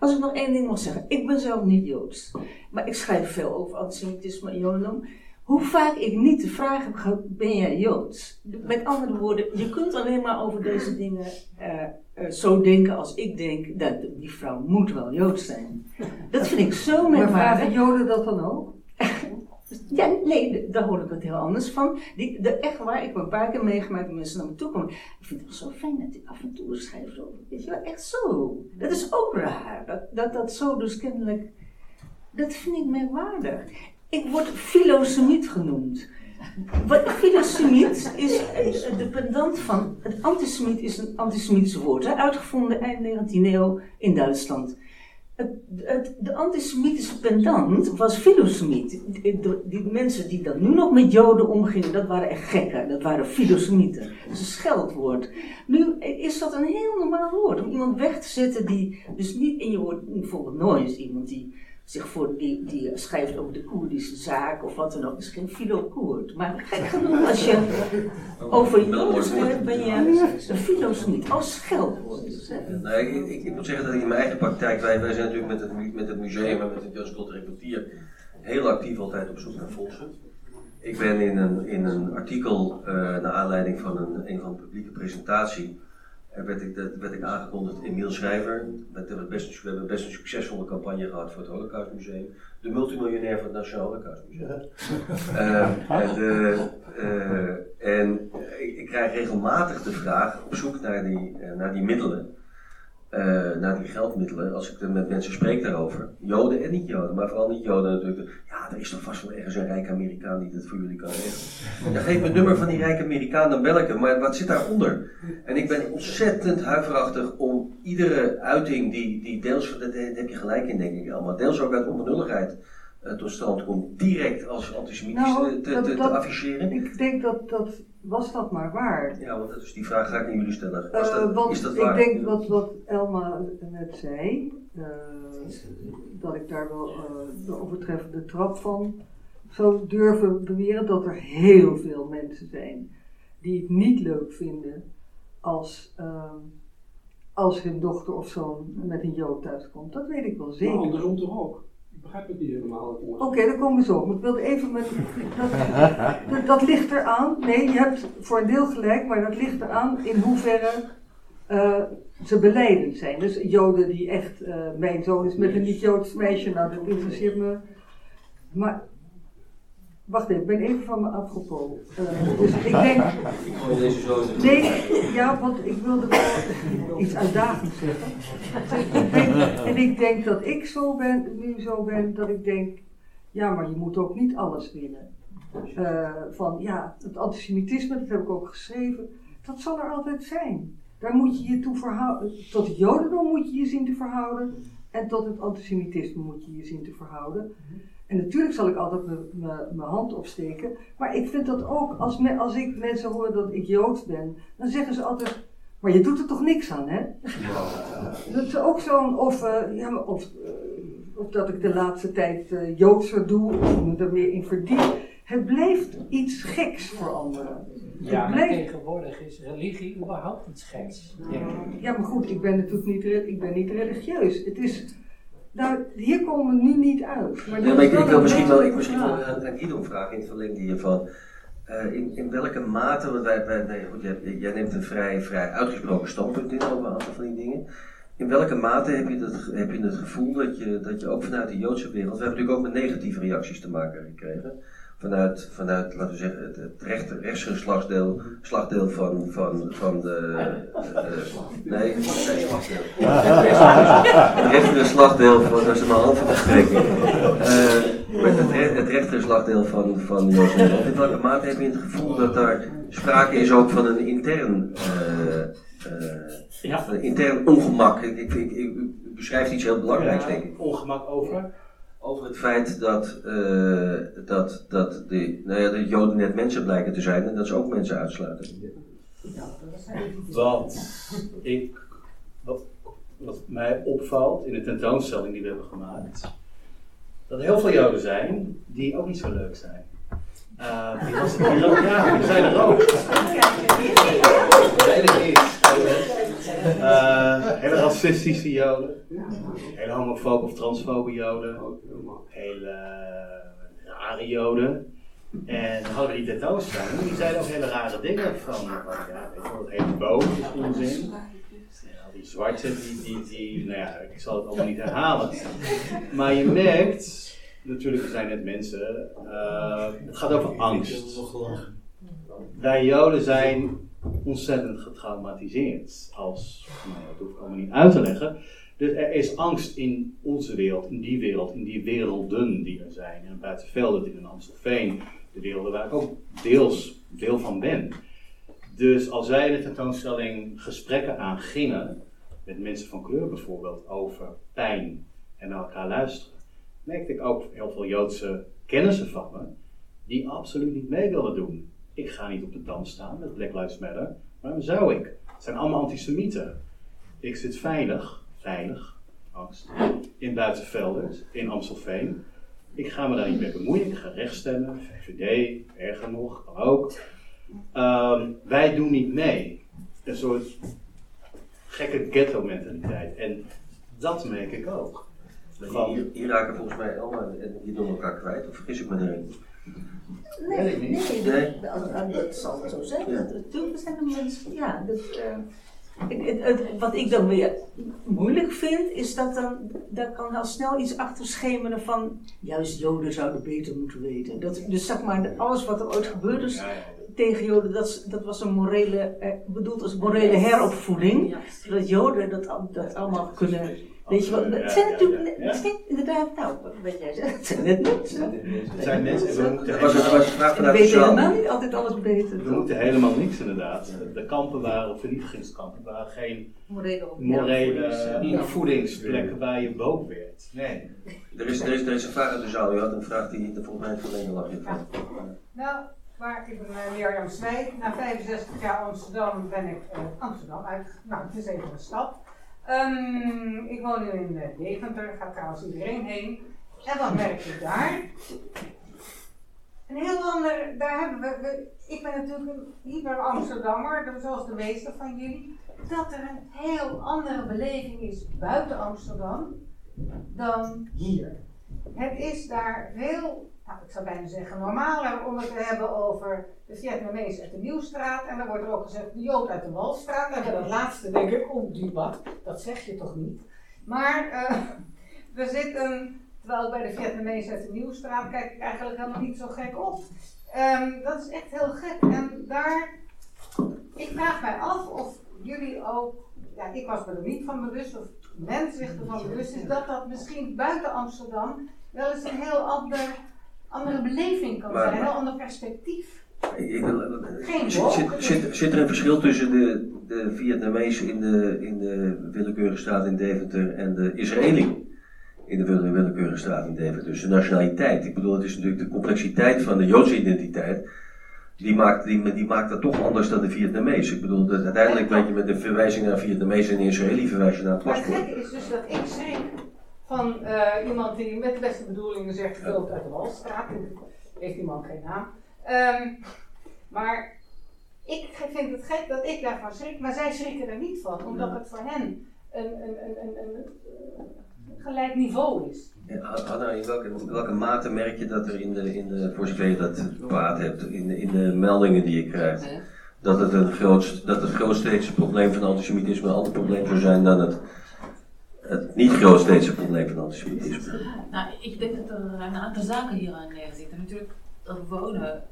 Als ik nog één ding mag zeggen. Ik ben zelf niet Joods. Maar ik schrijf veel over antisemitisme en Jodendom. Hoe vaak ik niet de vraag heb gehad, ben jij Joods? Met andere woorden, je kunt alleen maar over deze dingen eh, eh, zo denken als ik denk, dat die vrouw moet wel Joods zijn. Dat vind ik zo Maar vragen merkwaardig. Joden dat dan ook? <laughs> Ja, nee, daar hoor ik wat heel anders van. Die, de, echt waar, ik heb een paar keer meegemaakt dat mensen naar me toe komen. Ik vind het zo fijn dat hij af en toe schrijft over. Weet je wel, echt zo. Dat is ook raar. Dat dat, dat zo dus kennelijk. Dat vind ik merkwaardig. Ik word filosemiet genoemd. Wat filosemiet is de pendant van. Het antisemiet is een antisemitisch woord, hè, uitgevonden eind 19e eeuw in Duitsland. Het, de antisemitische pendant was filosemiet. Die, mensen die dan nu nog met joden omgingen, dat waren echt gekken. Dat waren filosemieten. Dat is een scheldwoord. Nu is dat een heel normaal woord. Om iemand weg te zetten die dus niet... En je hoort bijvoorbeeld nooit iemand die zich voor... Die, die schrijft over de Koerdische zaak of wat dan ook. Geen filo-Koerd. Maar gek genoeg, als je <laughs> over joden schrijft, ben je een filosemiet. Als scheldwoord. Nee, ik, ik, ik moet zeggen dat ik in mijn eigen praktijk, wij, wij zijn natuurlijk met het, met het museum en met het Joods Cultureel heel actief altijd op zoek naar fondsen. Ik ben in een, in een artikel, eh naar aanleiding van een, een van de publieke presentatie, werd ik, dat werd ik aangekondigd, Emiel Schrijver. Met, best, we hebben best een succesvolle campagne gehad voor het Holocaustmuseum. De multimiljonair van het Nationaal Holocaustmuseum. <laughs> Eh, en de, eh, en ik, ik krijg regelmatig de vraag op zoek naar die, eh, naar die middelen, eh, naar die geldmiddelen, als ik met mensen spreek daarover. Joden en niet-Joden, maar vooral niet-Joden natuurlijk. Ja, er is toch vast wel ergens een rijke Amerikaan die dit voor jullie kan regelen. Ja, geef me het nummer van die rijke Amerikaan, dan bel ik hem. Maar wat zit daaronder? En ik ben ontzettend huiverachtig om iedere uiting die, die deels, dat, heb je gelijk in denk ik allemaal, deels ook uit onbenulligheid tot stand komt, direct als antisemitisch Nou, te, te, dat- te dat- afficheren. Ik denk dat, dat was dat maar waar. Ja, want dat is die vraag ga ik aan jullie stellen. Was Eh, dat, want is dat ik waar? denk wat, wat Elma net zei, eh, dat ik daar wel eh, de overtreffende trap van zou durven beweren dat er heel veel mensen zijn die het niet leuk vinden als, ehm, als hun dochter of zoon met een jood thuiskomt. Dat weet ik wel Maar zeker. andersom toch ook? Begrijp het niet helemaal. Oké, daar komen we zo. Ik wilde even met. Dat, dat, dat ligt eraan. Nee, je hebt voor een deel gelijk, maar dat ligt eraan in hoeverre eh, ze beleidend zijn. Dus Joden die echt. eh, mijn zoon is met een niet-Joods meisje, nou dat interesseert me. Maar. Wacht even, ik ben even van me apropos. Eh, dus ik denk. Ik deze zo Nee, ja, want ik wilde iets uitdagends zeggen. En ik denk dat ik zo ben, nu zo ben, dat ik denk, ja, maar je moet ook niet alles winnen. Eh, van ja, het antisemitisme, dat heb ik ook geschreven, dat zal er altijd zijn. Daar moet je je toe verhouden. Tot het jodendom moet je je zien te verhouden. En tot het antisemitisme moet je je zien te verhouden. En natuurlijk zal ik altijd mijn- hand opsteken. Maar ik vind dat ook, als, me, als ik mensen hoor dat ik Joods ben, dan zeggen ze altijd, maar je doet er toch niks aan, hè? Dat is ook zo'n, of, eh, ja, of, eh, of dat ik de laatste tijd eh, Joodser doe, of me er meer in verdiep. Het blijft iets geks voor anderen. Ja, Het maar blijft- tegenwoordig is religie überhaupt iets geks. Ja, maar goed, ik ben natuurlijk niet, ik ben niet religieus. Het is, nou, hier komen we nu niet uit. Maar Ja, maar ik, ik wil misschien wel, ik misschien wel vraag. aan, Guido vragen in het verlengde hiervan. Eh, in, in welke mate, want wij, wij, nee, goed, jij, jij neemt een vrij, vrij uitgesproken standpunt in over een aantal van die dingen. In welke mate heb je, dat, heb je het gevoel dat je, dat je ook vanuit de Joodse wereld, we hebben natuurlijk ook met negatieve reacties te maken gekregen. Vanuit, vanuit laten we zeggen, het, het rechter, rechtsgeslachtsdeel slagdeel van, van, van de. eh, nee, nee, slagdeel. Het rechtere slagdeel van, dat is mijn hand van te spreken. Eh, met het, re- het rechtere slagdeel van, van Joost. In welke mate heb je het gevoel dat daar sprake is ook van een intern, eh, eh, Ja. een intern ongemak? Ik, ik, iets heel belangrijks, denk ik. Ongemak over. Over het feit dat, eh, dat, dat de, nou ja, de Joden net mensen blijken te zijn en dat ze ook mensen uitsluiten. Wat, ik, wat, wat mij opvalt in de tentoonstelling die we hebben gemaakt, dat er heel veel Joden zijn die ook niet zo leuk zijn. Eh, die was, die, ja, die zijn er ook. Nee, dat is. Eh, hele racistische joden. Hele homofobe of transfobe joden. Hele eh, rare joden. En dan hadden we die tentoonstelling. En die zeiden ook hele rare dingen van, ja, je wel, het hele is onzin. Ja, die zwarte, die, die, die, nou ja, ik zal het allemaal niet herhalen. Maar je merkt, natuurlijk er zijn net mensen, eh, het gaat over angst. Wij Joden zijn ontzettend getraumatiseerd. Als, nou ja, dat hoef ik allemaal niet uit te leggen. Dus er is angst in onze wereld, in die wereld, in die werelden die er zijn. In Buitenvelden, in Amstelveen, de werelden waar ik ook deels deel van ben. Dus als wij in de tentoonstelling gesprekken aangingen, met mensen van kleur bijvoorbeeld, over pijn en naar elkaar luisteren, merkte ik ook heel veel Joodse kennissen van me, die absoluut niet mee wilden doen. Ik ga niet op de dans staan met Black Lives Matter. Waarom zou ik? Het zijn allemaal antisemieten. Ik zit veilig, veilig, angst, in Buitenvelders, in Amstelveen. Ik ga me daar niet mee bemoeien. Ik ga rechtstemmen, VVD, erger nog, ook. Ehm, wij doen niet mee. Een soort gekke ghetto-mentaliteit. En dat merk ik ook. Van, Hier, hier raken volgens mij allemaal en hier door elkaar kwijt, of vergis ik me erin? Nee, nee, Nee. dat, dat, dat zal het zo zijn. Ja. Dat, natuurlijk zijn er mensen, ja. Dat, eh, het- het- het- wat ik dan weer moeilijk vind, is dat dan, daar kan al snel iets achter schemeren van, juist Joden zouden beter moeten weten. Dat, dus zeg maar, alles wat er ooit gebeurd is ja, ja, tegen Joden, dat, dat was een morele, eh, bedoeld als morele heropvoeding. Zodat Joden dat, dat allemaal kunnen, weet je. Ja, Het zijn natuurlijk, het zijn inderdaad, nou, wat jij zegt, het zijn net mensen. Het zijn mensen en we moeten Dat was, dat was een vraag En we helemaal niet altijd alles beter. We moeten helemaal niks inderdaad. De kampen waren, vernietigingskampen, waren geen Morele opvoedingsplekken waar je boog werd. Nee. Er is, er, is, er is een vraag uit de zaal. U had een vraag die volgens mij verlengde lag. Nou, maar ik ben uh, Mirjam Smijk. Na 65 jaar Amsterdam ben ik uh, Amsterdam uit. Nou, het is even een stad. Um, ik woon nu in uh, Deventer, gaat trouwens iedereen heen. En wat merk ik daar? Een heel ander, daar hebben we, ik ben natuurlijk een hyper Amsterdammer, zoals de meeste van jullie. Dat er een heel andere beleving is buiten Amsterdam dan hier. Het is daar veel nou, ik zou bijna zeggen, normaler om het te hebben over de Vietnamees uit de Nieuwstraat. En dan wordt er ook gezegd de Jood uit de Walstraat. En bij dat laatste denk ik, oh die wat, dat zeg je toch niet. Maar uh, <laughs> we zitten, terwijl bij de Vietnamees uit de Nieuwstraat kijk ik eigenlijk helemaal niet zo gek op. Um, dat is echt heel gek. En daar, ik vraag mij af of jullie ook, ja ik was me er niet van bewust, of mensen zich ervan bewust is, dat dat misschien buiten Amsterdam wel eens een heel ander andere beleving kan Maar- zijn, een ander perspectief. Ik, Geen zit, zit, zit, zit er een verschil tussen de, de Vietnamezen in de, in de willekeurige staat in Deventer en de Israëli in de wille- willekeurige staat in Deventer? Dus de nationaliteit. Ik bedoel, het is natuurlijk de complexiteit van de Joodse identiteit. Die maakt, die, die maakt dat toch anders dan de Vietnamees. Ik bedoel, dat uiteindelijk weet je met de verwijzing naar Vietnamees en Israëli verwijs je naar het het paspoort. gekke is dus dat ik schrik van eh, iemand die met de beste bedoelingen zegt, vult uit de Walstraat. Heeft die man geen naam. Ehm, maar ik vind het gek dat ik daarvan schrik, maar zij schrikken er niet van, omdat het voor hen een, een, een, een, gelijk niveau is. Ja, Hanna, in welke, in welke mate merk je dat er in de, in de voor zover je dat kwaad hebt, in de, in de meldingen die je krijgt, dat het, een grootst, dat het grootsteedse probleem van antisemitisme een ander probleem zou zijn dan het, het niet grootsteedse probleem van antisemitisme? Nou, ik denk dat er een aantal zaken hier aan zitten. Natuurlijk, er wonen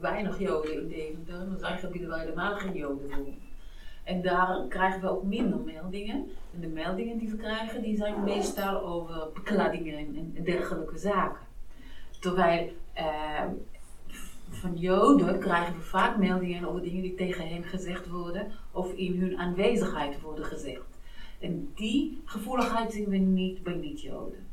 weinig Joden in Deventer. Er zijn gebieden waar helemaal geen Joden wonen. En daar krijgen we ook minder meldingen. En de meldingen die we krijgen, die zijn meestal over bekladdingen en, en dergelijke zaken. Terwijl eh, van Joden krijgen we vaak meldingen over dingen die tegen hen gezegd worden of in hun aanwezigheid worden gezegd. En die gevoeligheid zien we niet bij niet-Joden.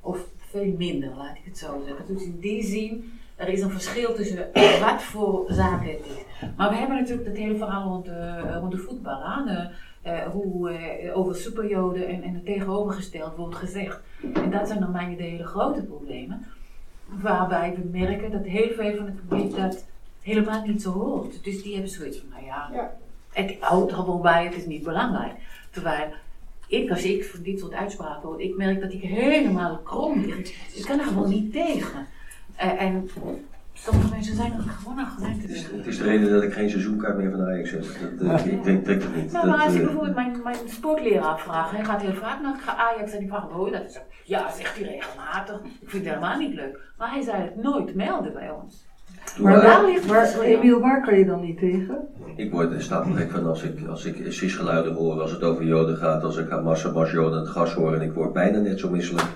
Of veel minder, laat ik het zo zeggen. Dus in die zin, er is een verschil tussen wat voor zaken het is. Maar we hebben natuurlijk het hele verhaal rond de, rond de voetbal aan. eh, eh, hoe eh, over superjoden en, en het tegenovergesteld wordt gezegd. En dat zijn dan mij de hele grote problemen. Waarbij we merken dat heel veel van het publiek dat helemaal niet zo hoort. Dus die hebben zoiets van, nou ja, Ja. Het houdt er gewoon bij, het is niet belangrijk. Terwijl ik, als ik van dit soort uitspraken hoor, ik merk dat ik helemaal krom lig. Ik kan er gewoon niet tegen. Eh, en sommige mensen zijn er gewoon aan gewend. Het is, het is de reden dat ik geen seizoenkaart meer van Ajax heb. Dat, dat, ik denk, niet. Nou, Dat, maar als ik eh, bijvoorbeeld mijn, mijn sportleraar vraag, hij gaat heel vaak naar Ajax en die vraagt, hoor je dat? Zeg, Ja, zegt hij regelmatig. Ik vind het helemaal niet leuk. Maar hij zei het nooit melden bij ons. Maar, waar, ligt waar. Emiel, waar kan je dan niet tegen? Ik word er stapelgek van als ik, als ik sisgeluiden hoor, als het over Joden gaat, als ik Hamas en Joden het gas hoor. En ik word bijna net zo misselijk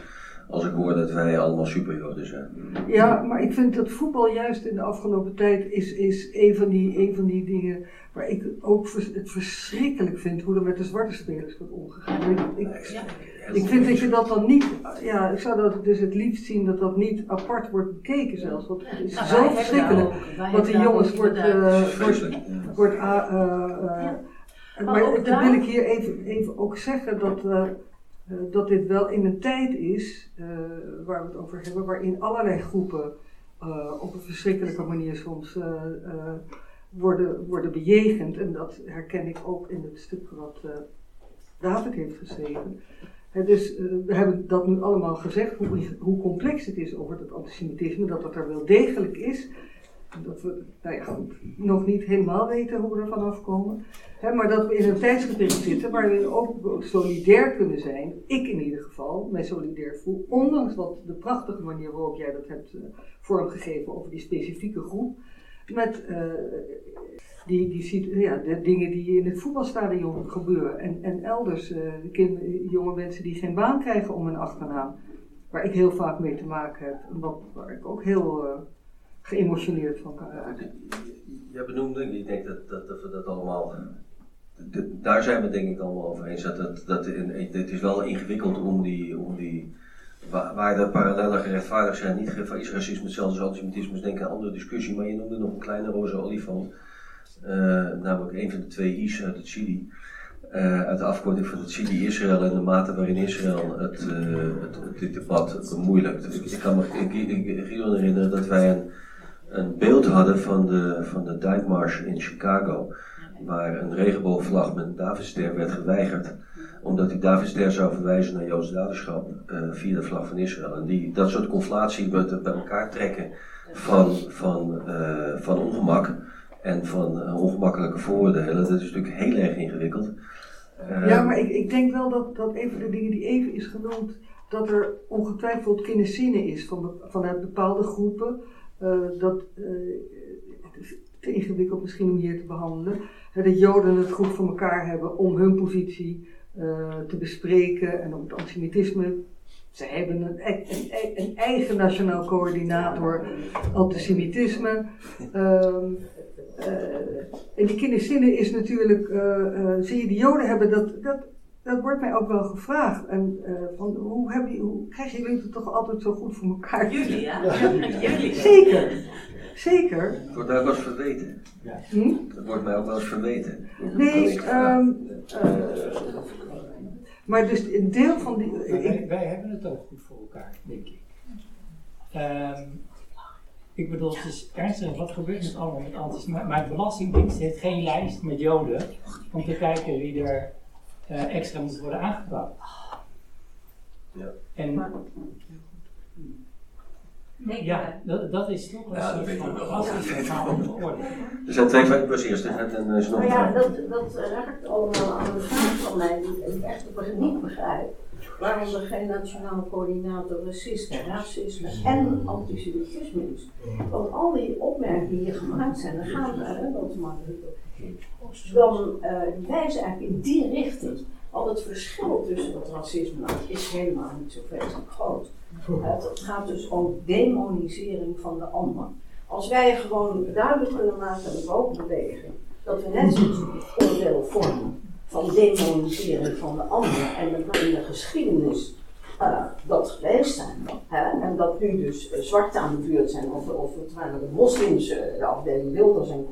als ik hoor dat wij allemaal superjoden zijn. Ja, maar ik vind dat voetbal juist in de afgelopen tijd is, is een, van die, een van die dingen waar ik ook vers- het verschrikkelijk vind hoe er met de zwarte spelers wordt omgegaan. Ik, ik, Ja. ik vind dat je dat dan niet, ja, ik zou dat dus het liefst zien dat dat niet apart wordt bekeken zelfs, want het is Nou, zo verschrikkelijk. Wat die jongens wordt, eh. Ja. wordt Ja. en Maar Maar ook daar- wil ik hier even, even ook zeggen dat, eh, dat dit wel in een tijd is, eh, waar we het over hebben, waarin allerlei groepen eh, op een verschrikkelijke manier soms worden, worden bejegend. En dat herken ik ook in het stuk wat David heeft geschreven. Dus we hebben dat nu allemaal gezegd, hoe, hoe complex het is over het antisemitisme, dat het er wel degelijk is. Dat we, nou nog niet helemaal weten hoe we er vanaf komen. Hè, maar dat we in een tijdsgebied zitten waar we ook solidair kunnen zijn. Ik in ieder geval, mij solidair voel. Ondanks wat de prachtige manier waarop jij dat hebt eh, vormgegeven over die specifieke groep. Met eh, die, die ja, de dingen die in het voetbalstadion gebeuren. En, en elders, de kind- jonge mensen die geen baan krijgen om een achternaam. Waar ik heel vaak mee te maken heb. Wat, waar ik ook heel geëmotioneerd van kan raken. Jij benoemde, ik denk dat, dat, dat we dat allemaal. Daar zijn we denk ik allemaal over eens. Dat, dat, dat het is wel ingewikkeld om die. Om die waar, de parallellen gerechtvaardigd zijn, niet is racisme hetzelfde als antisemitisme, is denk ik een andere discussie. Maar je noemde nog een kleine roze olifant. Eh, namelijk een van de twee I's uit het Chili. eh, uit de afkorting van het Chili Israël en de mate waarin Israël het, het, dit debat bemoeilijkt. Ik, kan me herinneren dat wij een, een beeld hadden van de, van de Dijkmars in Chicago, waar een regenboogvlag met een Davidster werd geweigerd, omdat die Davidster zou verwijzen naar Joods daderschap eh, via de vlag van Israël. En die, dat soort conflatie met, bij elkaar trekken van, van, eh, van ongemak en van eh, ongemakkelijke vooroordelen, dat is natuurlijk heel erg ingewikkeld. Ja, maar ik, ik denk wel dat, dat een van de dingen die even is genoemd, dat er ongetwijfeld kinesinnen is van, vanuit bepaalde groepen. Eh, dat, eh, het is te ingewikkeld misschien om hier te behandelen. dat Joden het goed voor elkaar hebben om hun positie eh, te bespreken en om het antisemitisme. Ze hebben een, e- een, een eigen nationaal coördinator antisemitisme. Ehm, eh, en die kinderzinnen is natuurlijk, eh, eh, zie je, die Joden hebben dat, dat, dat wordt mij ook wel gevraagd. En eh, van, hoe, hebben, hoe krijgen jullie het toch altijd zo goed voor elkaar? Jullie, ja? Jullie. Zeker, zeker. Het wordt mij ook wel eens verweten. Hm? Dat wordt mij ook wel eens verweten. Nee, ehm, eh, maar dus een deel van die. Ik- wij, wij hebben het ook goed voor elkaar, denk ik. Ehm, ik bedoel, het is ernstig, wat gebeurt er allemaal met? Maar de Belastingdienst heeft geen lijst met Joden om te kijken wie er eh, extra moet worden aangepakt. Ja. En ja, dat, dat is toch een Ja, dat soort van orde. Er zijn twee was eerst, en dan is er nog Nou een ja, dat, dat raakt allemaal aan de vraag van mij die ik echt niet begrijp. Waarom er geen nationale coördinator racisme, racisme en antisemitisme is. Want al die opmerkingen die hier gemaakt zijn, dan gaan we, hè, dat. Dan eh, die wijzen eigenlijk in die richting. Want het verschil tussen dat racisme nou, is helemaal niet zo vreselijk groot. Eh, het gaat dus om demonisering van de ander. Als wij gewoon duidelijk kunnen maken met beweging dat we net zo'n oordeel vormen van demonisering van de ander en dat we in de geschiedenis eh, dat geweest zijn. Hè, en dat nu dus eh, zwart aan de buurt zijn of, of het waren de moslims, eh, de afdeling Wilders en.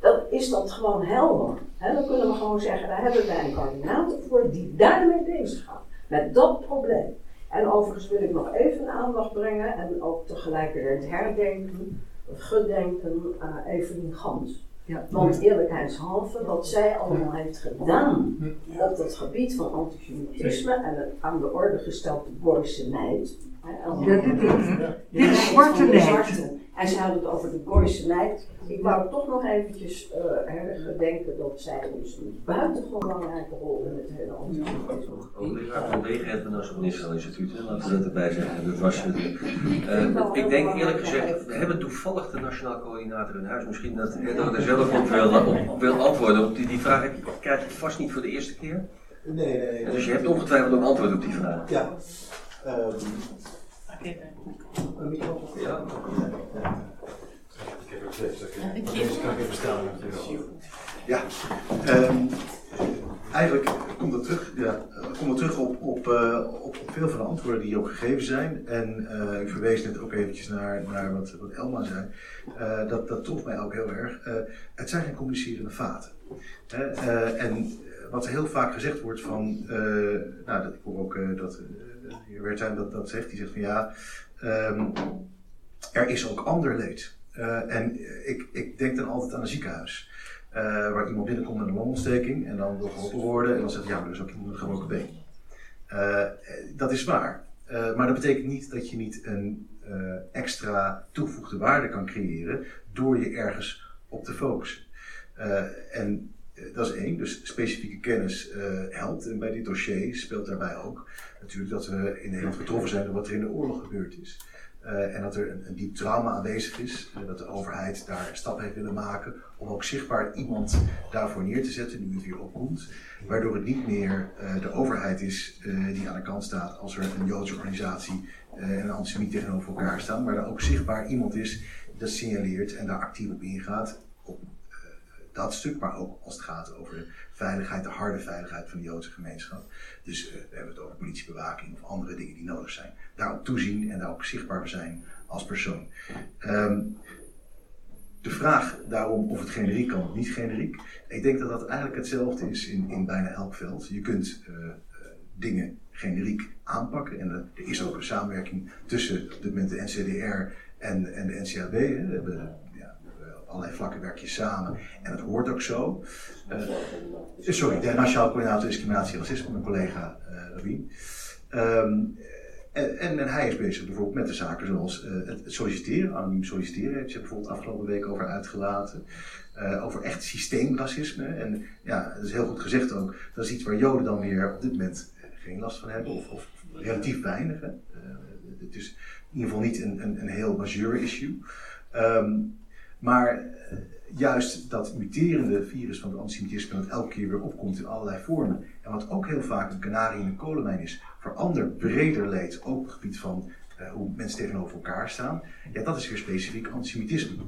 Dan is dat gewoon helder. Hè, dan kunnen we gewoon zeggen, daar hebben wij een coördinator voor die daarmee bezig gaat. Met dat probleem. En overigens wil ik nog even aandacht brengen en ook tegelijkertijd herdenken, gedenken aan Evelien Gans. Ja. Want eerlijkheidshalve, wat zij allemaal heeft gedaan op het gebied van antisemitisme en het aan de orde gesteld de Gooise dit is- zwarte zwarten. En zij had het over de Gooise. Ik wou toch nog eventjes eh herdenken dat zij dus een buitengewoon belangrijke rol in het hele antisemitisme Hoogleraar van het Israël Instituut, laten we dat erbij zeggen. Dat was, eh, eh, ik denk eerlijk gezegd, we hebben toevallig de Nationaal Coördinator in huis. Misschien dat Edward er zelf op wil, op wil antwoorden. Op die, die vraag krijg je vast niet voor de eerste keer. Nee, nee, nee. Dus je hebt ongetwijfeld ook antwoord op die vraag. Ja. Ehm, een microfoon? Ja. Ik heb stukken. Deze kan ik even staan. Ja, ehm, eigenlijk komt het terug, ja, komt terug op, op, eh, op, veel van de antwoorden die ook gegeven zijn. En eh, ik verwees net ook eventjes naar, naar wat, wat Elma zei. Eh, dat, dat trof mij ook heel erg. Eh, het zijn geen communicerende vaten. En wat heel vaak gezegd wordt van, nou, dat, ik hoor ook dat dat, dat zegt, die zegt van ja, ehm, er is ook ander leed. Eh, en ik, ik denk dan altijd aan een ziekenhuis. eh, waar iemand binnenkomt met een longontsteking en dan wil geholpen worden en dan zegt ja, maar er is ook een gebroken been. Eh, dat is waar. Maar dat betekent niet dat je niet een extra toegevoegde waarde kan creëren door je ergens op te focussen. En dat is één, dus specifieke kennis eh, helpt. En bij dit dossier speelt daarbij ook natuurlijk dat we in Nederland getroffen zijn door wat er in de oorlog gebeurd is. Eh, en dat er een, een diep trauma aanwezig is. Dat de overheid daar stappen heeft willen maken om ook zichtbaar iemand daarvoor neer te zetten, nu het weer opkomt. Waardoor het niet meer eh, de overheid is eh, die aan de kant staat als er een Joodse organisatie eh, en een antisemiet tegenover elkaar staan. Maar er ook zichtbaar iemand is dat signaleert en daar actief op ingaat. Dat stuk, maar ook als het gaat over de veiligheid, de harde veiligheid van de Joodse gemeenschap. Dus eh, we hebben het over politiebewaking of andere dingen die nodig zijn. Daarop toezien en daar ook zichtbaar zijn als persoon. Ehm, de vraag daarom of het generiek kan of niet generiek. Ik denk dat dat eigenlijk hetzelfde is in, in bijna elk veld. Je kunt eh, eh, dingen generiek aanpakken. En er is ook een samenwerking tussen moment de NCDR en, en de NCAB. We hebben, allerlei vlakken werk je samen. En dat hoort ook zo. Eh, sorry, de Nationaal Coördinator Discriminatie en Racisme, mijn collega uh, Rabin. Ehm, en, en, en, hij is bezig bijvoorbeeld met de zaken zoals uh, het, het, solliciteren, anoniem solliciteren, heeft zich bijvoorbeeld afgelopen week over uitgelaten. Uh, over echt systeemracisme. En ja, dat is heel goed gezegd ook. Dat is iets waar Joden dan weer op dit moment geen last van hebben, of, of relatief weinig. Uh, het is in ieder geval niet een, een, een heel majeur issue. Um, maar juist dat muterende virus van het antisemitisme dat elke keer weer opkomt in allerlei vormen. En wat ook heel vaak een kanarie in een kolenmijn is, voor ander breder leed, ook op het gebied van uh, hoe mensen tegenover elkaar staan. Ja, dat is weer specifiek antisemitisme.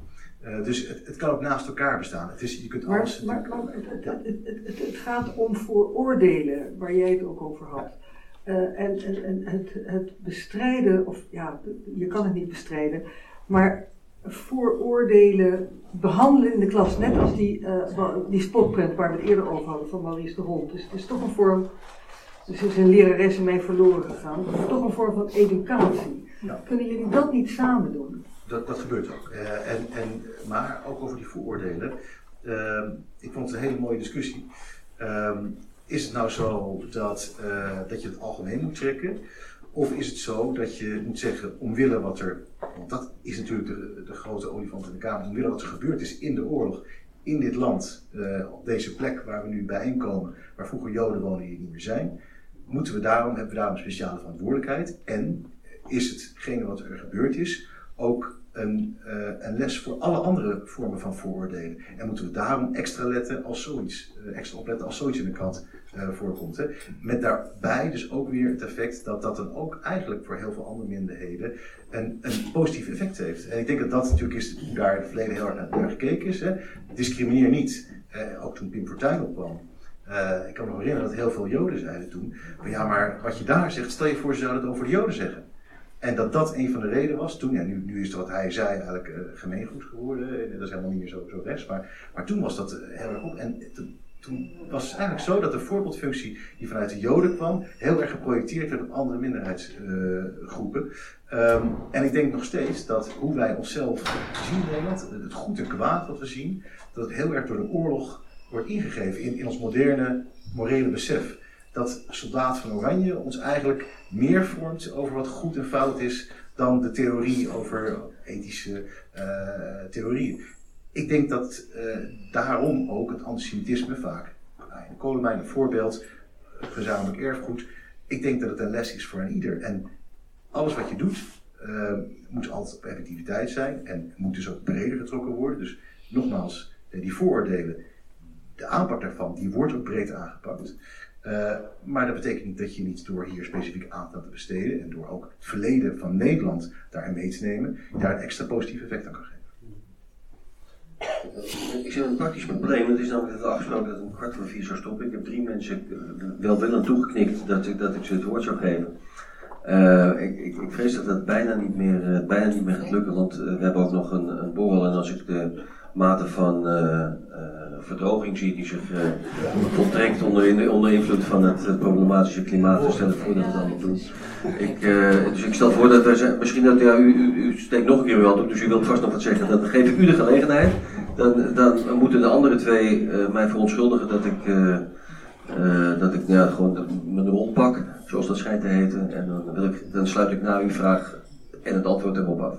Uh, dus het, het, kan ook naast elkaar bestaan. Het is, je kunt maar, alles. Maar, maar het, het, het, gaat om vooroordelen, waar jij het ook over had. Uh, en en, en het, het bestrijden, of ja, je kan het niet bestrijden, maar vooroordelen behandelen in de klas, net als die, uh, die spotprint waar we het eerder over hadden van Maurice de Hond. Dus het is toch een vorm, dus is een lerares in mij verloren gegaan, toch een vorm van educatie. Ja. Kunnen jullie dat niet samen doen? Dat, dat gebeurt ook. Uh, en, en, maar ook over die vooroordelen. Uh, ik vond het een hele mooie discussie. is het nou zo dat, eh, dat je het algemeen moet trekken? Of is het zo dat je moet zeggen, omwille wat er, want dat is natuurlijk de, de grote olifant in de kamer, omwille wat er gebeurd is in de oorlog, in dit land, uh, op deze plek waar we nu bijeenkomen, waar vroeger Joden wonen die niet meer zijn, moeten we daarom, hebben we daarom speciale verantwoordelijkheid. En is hetgene wat er gebeurd is ook een, uh, een les voor alle andere vormen van vooroordelen? En moeten we daarom extra letten als zoiets, uh, extra opletten als zoiets in de krant uh, voorkomt. Hè? Met daarbij dus ook weer het effect dat dat dan ook eigenlijk voor heel veel andere minderheden een, een positief effect heeft. En ik denk dat dat natuurlijk is hoe daar in het verleden heel erg naar, naar gekeken is. Hè? Discrimineer niet. ook toen Pim Fortuyn opkwam. ik kan me herinneren dat heel veel Joden zeiden toen: van ja, maar wat je daar zegt, stel je voor, ze zouden het over de Joden zeggen. En dat dat een van de redenen was toen, en nu, nu is wat hij zei eigenlijk uh, gemeengoed geworden, dat is helemaal niet meer zo, zo rechts, maar, maar toen was dat uh, heel erg op. En toen was het eigenlijk zo dat de voorbeeldfunctie die vanuit de Joden kwam, heel erg geprojecteerd werd op andere minderheidsgroepen. Ehm, en ik denk nog steeds dat hoe wij onszelf zien in Nederland, het goed en kwaad wat we zien, dat het heel erg door de oorlog wordt ingegeven in, in ons moderne morele besef. Dat soldaat van Oranje ons eigenlijk meer vormt over wat goed en fout is dan de theorie over ethische uh, theorieën. Ik denk dat uh, daarom ook het antisemitisme vaak, de kolenmijn een voorbeeld, gezamenlijk erfgoed, ik denk dat het een les is voor een ieder. En alles wat je doet, uh, moet altijd op effectiviteit zijn en moet dus ook breder getrokken worden. Dus nogmaals, die vooroordelen, de aanpak daarvan, die wordt ook breed aangepakt. Maar dat betekent niet dat je niet door hier specifiek aandacht te besteden en door ook het verleden van Nederland daarin mee te nemen, daar een extra positief effect aan kan. Ik zie een praktisch probleem. Het is namelijk dat afgesproken dat een kwart voor vier zou stoppen. Ik heb drie mensen welwillend toegeknikt dat ik, dat ik ze het woord zou geven. Uh, ik, ik, ik, vrees dat dat bijna niet meer, uh, bijna niet meer gaat lukken, want we hebben ook nog een, een borrel. En als ik de mate van verdroging zie die zich voltrekt onder, onder invloed van het problematische klimaat, dan stel ik voor dat we het allemaal doen. Ik, dus ik stel voor dat zijn, misschien dat ja, u, u, u, steekt nog een keer uw hand op, dus u wilt vast nog wat zeggen. Dan geef ik u de gelegenheid. Dan, dan moeten de andere twee mij verontschuldigen dat ik. Dat ik ja, gewoon mijn rol pak, zoals dat schijnt te heten. En dan, wil ik, dan sluit ik na uw vraag en het antwoord erop af.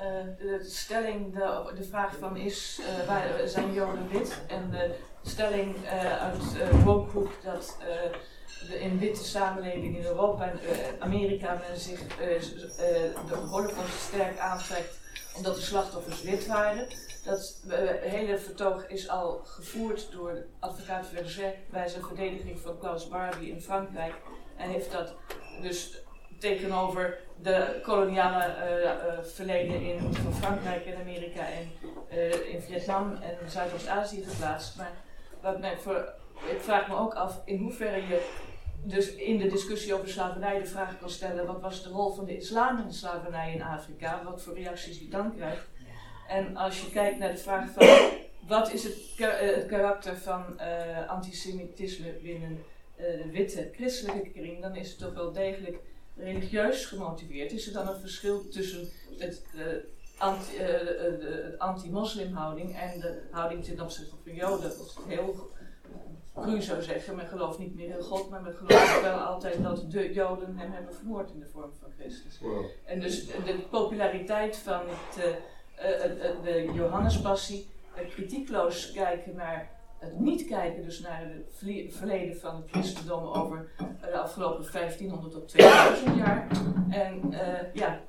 Uh, de stelling, de, de vraag van is, uh, waar zijn Joden wit? En de stelling uit uh, Woonhoek dat de, in witte samenleving in Europa en Amerika men zich de holocaust sterk aantrekt omdat de slachtoffers wit waren. Dat hele vertoog is al gevoerd door advocaat Verger bij zijn verdediging van Klaus Barbie in Frankrijk. En heeft dat dus tegenover de koloniale uh, uh, verleden in, van Frankrijk en Amerika en uh, in Vietnam en Zuidoost-Azië geplaatst. Maar wat voor, ik vraag me ook af in hoeverre je dus in de discussie over slavernij de vraag kan stellen: wat was de rol van de islam in de slavernij in Afrika? Wat voor reacties die dan krijgt. En als je kijkt naar de vraag van wat is het, het karakter van antisemitisme binnen de witte christelijke kring, dan is het toch wel degelijk religieus gemotiveerd. Is er dan een verschil tussen het, uh, anti, de anti-moslimhouding en de houding ten opzichte van Joden? Dat is heel cru zou zeggen, men gelooft niet meer in God, maar men gelooft wel altijd dat de Joden hem hebben vermoord in de vorm van Christus. Wow. En dus de populariteit van het uh, de Johannespassie, kritiekloos kijken naar het niet kijken dus naar het verleden van het christendom over de afgelopen 1500 tot 2000 jaar. En uh, ja,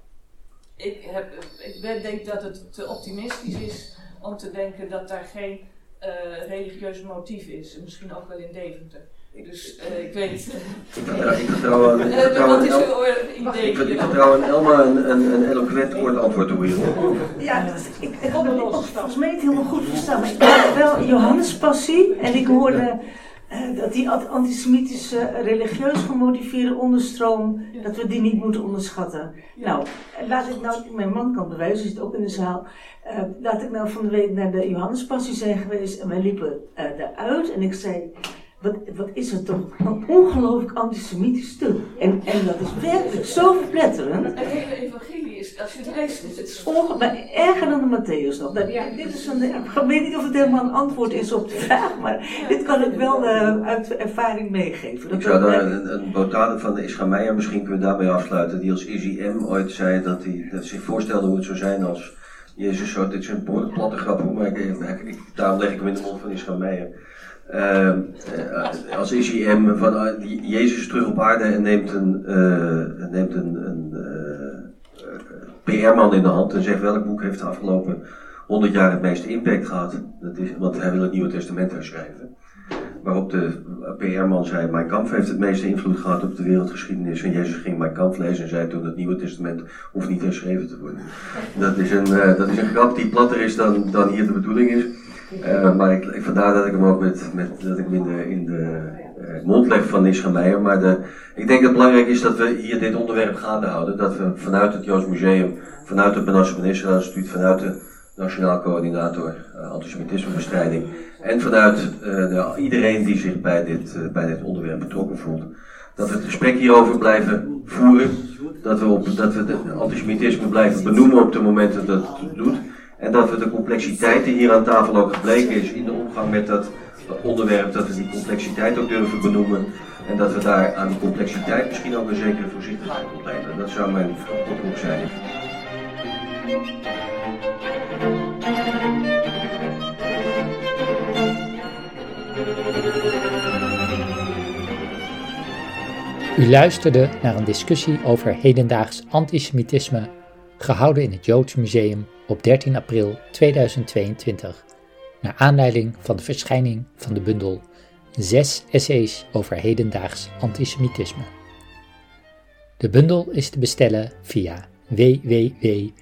ik, heb, ik denk dat het te optimistisch is om te denken dat daar geen uh, religieus motief is. Misschien ook wel in Deventer. Dus uh, ik weet. Ik vertrouw aan. Ik vertrouw? Ik vertrouw aan Elma een, een, een eloquent kort antwoord toe hier. Ja, dat, ik, ik had het volgens mij niet helemaal goed verstaan. Maar ik had wel Johannes passie en ik hoorde. Uh, dat die antisemitische, religieus gemotiveerde onderstroom, dat we die niet moeten onderschatten. Nou, laat ik nou, mijn man kan bewijzen, zit ook in de zaal. Uh, laat ik nou van de week naar de Johannespassie zijn geweest en wij liepen uh, daaruit en ik zei, wat, wat is het toch een ongelooflijk antisemitisch stuk. En, en dat is werkelijk zo verpletterend. Het hele evangelie is, als je het leest, het is maar erger dan de Matthäus nog. Dat, ja. Dit is een, ik weet niet of het helemaal een antwoord is op de vraag, maar dit kan ik wel uh, uit ervaring meegeven. Dat ik zou daar een, een botade van de Ischa misschien kunnen we daarmee afsluiten, die als Izzy M. ooit zei dat hij dat zich voorstelde hoe het zou zijn als Jezus zo, dit zijn behoorlijk platte grappen, maar ik, ik, daarom leg ik hem in de mond van Ischa Meijer. Uh, als ICM van uh, Jezus terug op aarde en neemt een, uh, neemt een, een PR-man in de hand en zegt welk boek heeft de afgelopen 100 jaar het meeste impact gehad. Dat is, want hij wil het Nieuwe Testament herschrijven. Waarop de PR-man zei: Mijn Kampf heeft het meeste invloed gehad op de wereldgeschiedenis. En Jezus ging Mijn Kampf lezen en zei toen: Het Nieuwe Testament hoeft niet herschreven te worden. Dat is een, dat is een grap die platter is dan, dan hier de bedoeling is. Uh, maar ik, vandaar dat ik hem ook met, met dat ik in de, uh, mond leg van Nisha Meijer. Maar de, ik denk dat het belangrijk is dat we hier dit onderwerp gaande houden. Dat we vanuit het Joods Museum, vanuit het Benasse van Israël Instituut, vanuit de Nationaal Coördinator Antisemitismebestrijding. En vanuit de, iedereen die zich bij dit, bij dit onderwerp betrokken voelt. Dat we het gesprek hierover blijven voeren. Dat we, op, dat we het antisemitisme blijven benoemen op de momenten dat het doet. En dat we de complexiteit die hier aan tafel ook gebleken is in de omgang met dat onderwerp, dat we die complexiteit ook durven benoemen. En dat we daar aan die complexiteit misschien ook een zekere voorzichtigheid opnemen. Dat zou mijn oproep zijn. U luisterde naar een discussie over hedendaags antisemitisme, gehouden in het Joods Museum op 13 april 2022, naar aanleiding van de verschijning van de bundel Zes essays over hedendaags antisemitisme. De bundel is te bestellen via www.mbii.nl